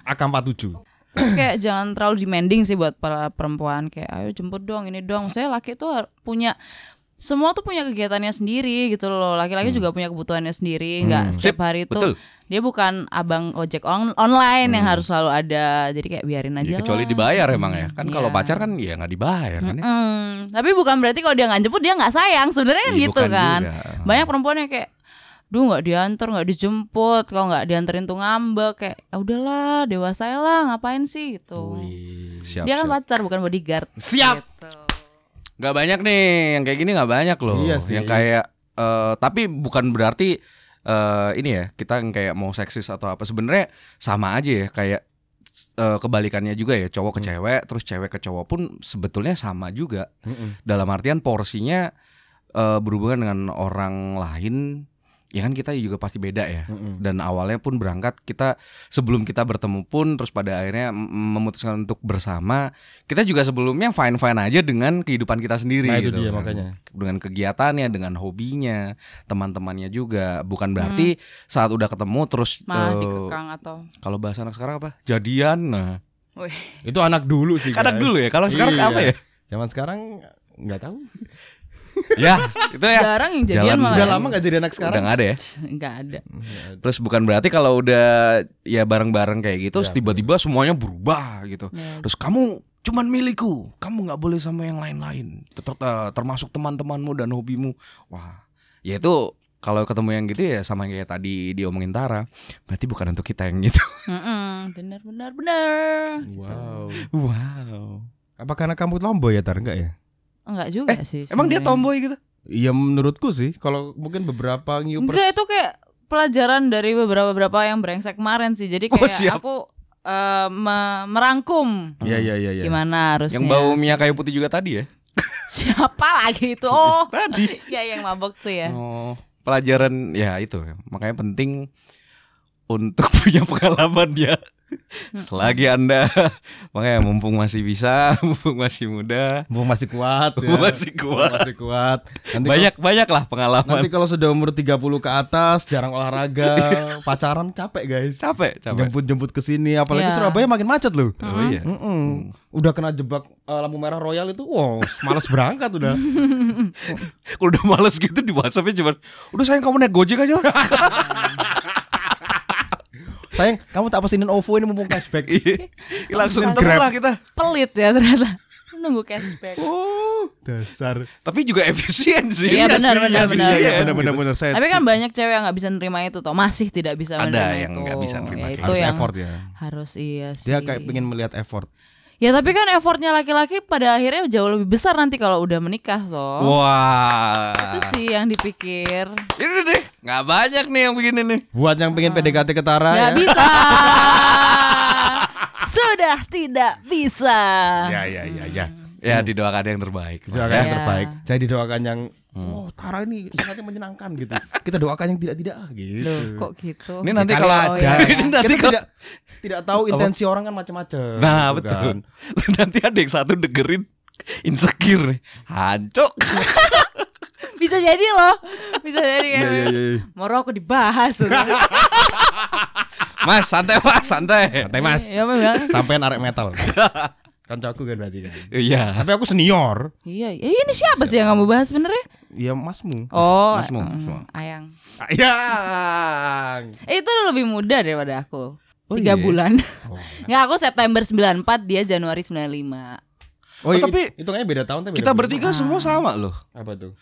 AK47. Terus kayak jangan terlalu demanding sih buat para perempuan kayak ayo jemput dong ini dong. Saya laki tuh punya semua tuh punya kegiatannya sendiri gitu loh. Laki-laki juga punya kebutuhannya sendiri. Nggak Sip, setiap hari itu Betul. dia bukan abang ojek on- online yang harus selalu ada. Jadi kayak biarin aja Ya, kecuali lah. dibayar emang ya. Kan kalau Iya. pacar kan ya nggak dibayar kan ya. Mm, tapi bukan berarti kalau dia nggak jemput dia nggak sayang. Sebenarnya kan Iya, gitu kan. juga. Banyak perempuan yang kayak Duh nggak diantar nggak dijemput kalau nggak dianterin tuh ngambek kayak "Ya udahlah dewasa lah ngapain sih gitu Siap, dia kan siap. pacar bukan bodyguard Siap. gitu. Gak banyak nih yang kayak gini nggak banyak loh. Iya sih. Yang kayak eh, tapi bukan berarti eh, ini ya kita yang kayak mau seksis atau apa sebenarnya sama aja ya kayak eh, kebalikannya juga ya cowok ke Hmm. cewek terus cewek ke cowok pun sebetulnya sama juga Mm-mm. dalam artian porsinya eh, berhubungan dengan orang lain ya kan kita juga pasti beda ya Mm-mm. dan awalnya pun berangkat kita sebelum kita bertemu pun terus pada akhirnya memutuskan untuk bersama kita juga sebelumnya fine fine aja dengan kehidupan kita sendiri Nah, itu gitu dia kan. makanya. dengan kegiatannya dengan hobinya teman-temannya juga bukan berarti saat udah ketemu terus malah dikekang atau kalau bahasa anak sekarang apa jadian nah Wih, Itu anak dulu sih. anak guys. dulu ya kalau sekarang Iya. apa ya Zaman sekarang nggak tahu. Ya itu ya jarang yang jadian Jalan malah Udah ya. lama nggak jadi anak udah sekarang. nggak ada ya nggak ada terus bukan berarti kalau udah ya bareng-bareng kayak gitu terus Ya, tiba-tiba semuanya berubah gitu Ya. Terus kamu cuman milikku, kamu nggak boleh sama yang lain-lain, Ter- ter- termasuk teman-temanmu dan hobimu. Wah, ya itu kalau ketemu yang gitu ya sama kayak tadi diomongin Tara, berarti bukan untuk kita yang gitu. Mm-mm, bener bener bener Wow. Wow. Apa karena kamu tomboy ya tar enggak ya? Enggak juga sih Emang dia tomboy gitu? Iya menurutku sih. Kalau mungkin beberapa new Enggak itu kayak pelajaran dari beberapa beberapa yang brengsek kemarin sih. Jadi Oh, kayak siap. aku eh, me- merangkum Iya iya iya. iya. gimana harusnya. Yang bau minyak kayu putih juga tadi ya? Siapa lagi itu? Oh, Tadi. ya yang mabok tuh ya. Oh, pelajaran ya itu. Makanya penting untuk punya pengalaman ya. Selagi Anda makanya mumpung masih bisa, mumpung masih muda, Mumpung masih kuat ya. Mumpung masih kuat. Mumpung masih kuat. Nanti banyak kalau, banyak lah pengalaman. nanti kalau sudah umur 30 ke atas, jarang olahraga, pacaran capek guys. capek, capek. Jemput-jemput ke sini apalagi Iya. Surabaya makin macet loh. Oh iya. Mm-mm. Udah kena jebak eh, lampu merah royal itu, wow, males berangkat udah. Kalau udah males gitu di WhatsAppnya cuman udah sayang kamu naik Gojek aja. Sayang, kamu tak pesenin OVO ini mumpung cashback. Iya. Langsung Grab. ketemu lah kita. Pelit ya ternyata. Nunggu cashback. oh, dasar. Tapi juga efisien sih. Iya, benar, sih, benar, efisien benar. Iya, gitu. benar benar benar saya. Tapi kan banyak cewek yang nggak bisa nerima itu toh, masih tidak bisa Ada menerima yang itu. nggak bisa nerima Ya, itu. itu harus yang effort ya. harus iya sih. Dia kayak pengen melihat effort. Ya tapi kan effortnya laki-laki pada akhirnya jauh lebih besar nanti kalau udah menikah toh. Wah. Itu sih yang dipikir. Ini deh, nggak banyak nih yang begini nih. Buat yang pengen PDKT ke Tara Nggak ya. bisa. Sudah tidak bisa. Ya ya ya ya. Ya didoakan yang terbaik. Doakan yang Ya. terbaik. Saya didoakan yang oh Tara ini sangatnya menyenangkan gitu. Kita doakan yang tidak-tidak ah, gitu. Loh, kok gitu? Ini nanti Ya, kalau aja. Oh, iya. ini nanti Kita kalau tidak tidak tahu intensi orang kan macam-macam. Nah gitu betul. kan. nanti ada yang satu dengerin insecure nih. Hancuk. Bisa jadi loh. Bisa jadi kan. Iya iya iya. Moro aku dibahas. Mas santai mas santai. Santai Mas. Ya memang. Sampean arek metal. Kancaku kan berarti kan. Iya. Tapi aku senior. Iya, iya, ini siapa sih yang kamu bahas sebenarnya? Ya masmu. Oh, Masmu, mm, Masmu. Ayang. Ayang. Eh, itu lebih muda daripada aku. Oh, Tiga iya? bulan. Oh. Nggak, aku September 94, dia Januari 95. Oh, Oh, tapi tapi itu kayaknya beda tahun tapi beda Kita bulan. bertiga semua sama loh. apa tuh?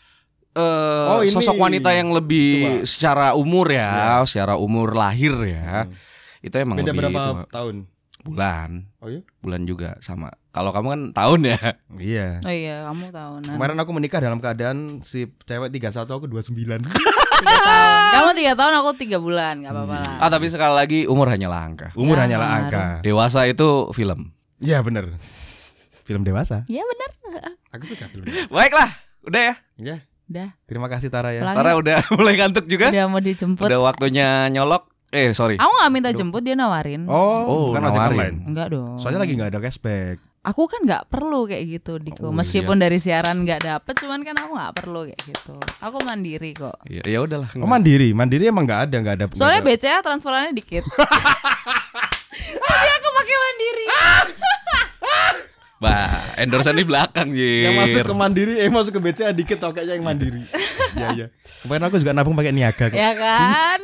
eh Oh, ini. sosok wanita yang lebih Tua. secara umur ya, secara umur lahir ya. Hmm. Itu emang Beda lebih berapa tua. tahun? Bulan. Oh iya? Bulan juga sama. Kalau kamu kan tahun ya. Iya. Oh iya, kamu tahunan. Kemarin aku menikah dalam keadaan si cewek 31 aku 29. Tiga tahun. Kamu tiga tahun, aku tiga bulan, nggak apa-apa lah. Ah tapi sekali lagi umur hanyalah angka. Umur Ya, hanyalah angka. Dewasa itu film. Iya bener Film dewasa. Iya benar. Aku suka film dewasa. Baiklah, udah ya. Ya. Udah. Terima kasih Tara ya. Pulang Tara udah mulai ngantuk juga. Udah mau dijemput. Udah waktunya nyolok. Eh sorry. Aku nggak minta jemput, dia nawarin. Oh, Oh, bukan ojek nawarin. online. Enggak dong. Soalnya lagi nggak ada cashback. aku kan nggak perlu kayak gitu Diko. Oh, Meskipun dari siaran nggak dapet, cuman kan aku nggak perlu kayak gitu. Aku mandiri kok. Ya, ya udahlah. Oh mandiri, mandiri emang nggak ada, nggak ada. Soalnya. BCA transferannya dikit. Jadi aku pakai mandiri. Bah, endorsean di belakang yang masuk Jir. ke mandiri, eh masuk ke BCA dikit tau kayaknya yang mandiri. Iya iya. Kemarin aku juga nabung pakai niaga. ya kan?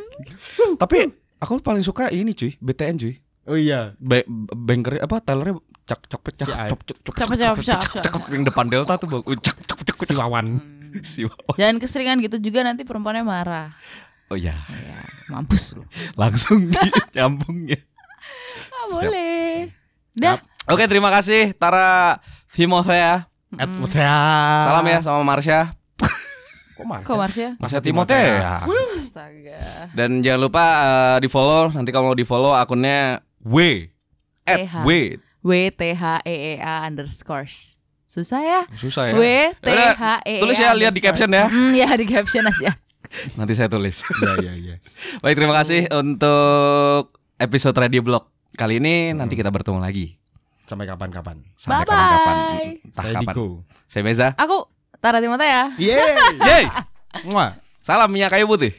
Tapi aku paling suka ini cuy, BTN cuy. Oh iya. Ba banker apa tellernya cak cok cok Cak, cak, cak, cak. cak yang depan delta tuh bang cak cok cok Si Wawan. si Wawan. Jangan keseringan gitu juga nanti perempuannya marah. oh ya Ya, mampus lu. langsung nyambungnya Ah, boleh. Dah. Oke terima kasih Tara Timothea Edward salam ya sama Marsha Kok Marsha? Kok Marsha? Marsha Timothea Astaga. dan jangan lupa eh, di follow nanti kalau mau di follow akunnya W at. W W T H E E A underscore. Susah ya? susah ya W T H E E. tulis ya lihat di caption ya Hmm, ya di caption aja. nanti saya tulis Iya iya iya. baik terima kasih untuk episode Radio Blog kali ini nanti kita bertemu lagi Sampai kapan-kapan. sampai Bye-bye. kapan-kapan entah Saya kapan Diko. saya Beza Aku Tara Timotaya. Yeay. Yeay Muah. salam minyak kayu putih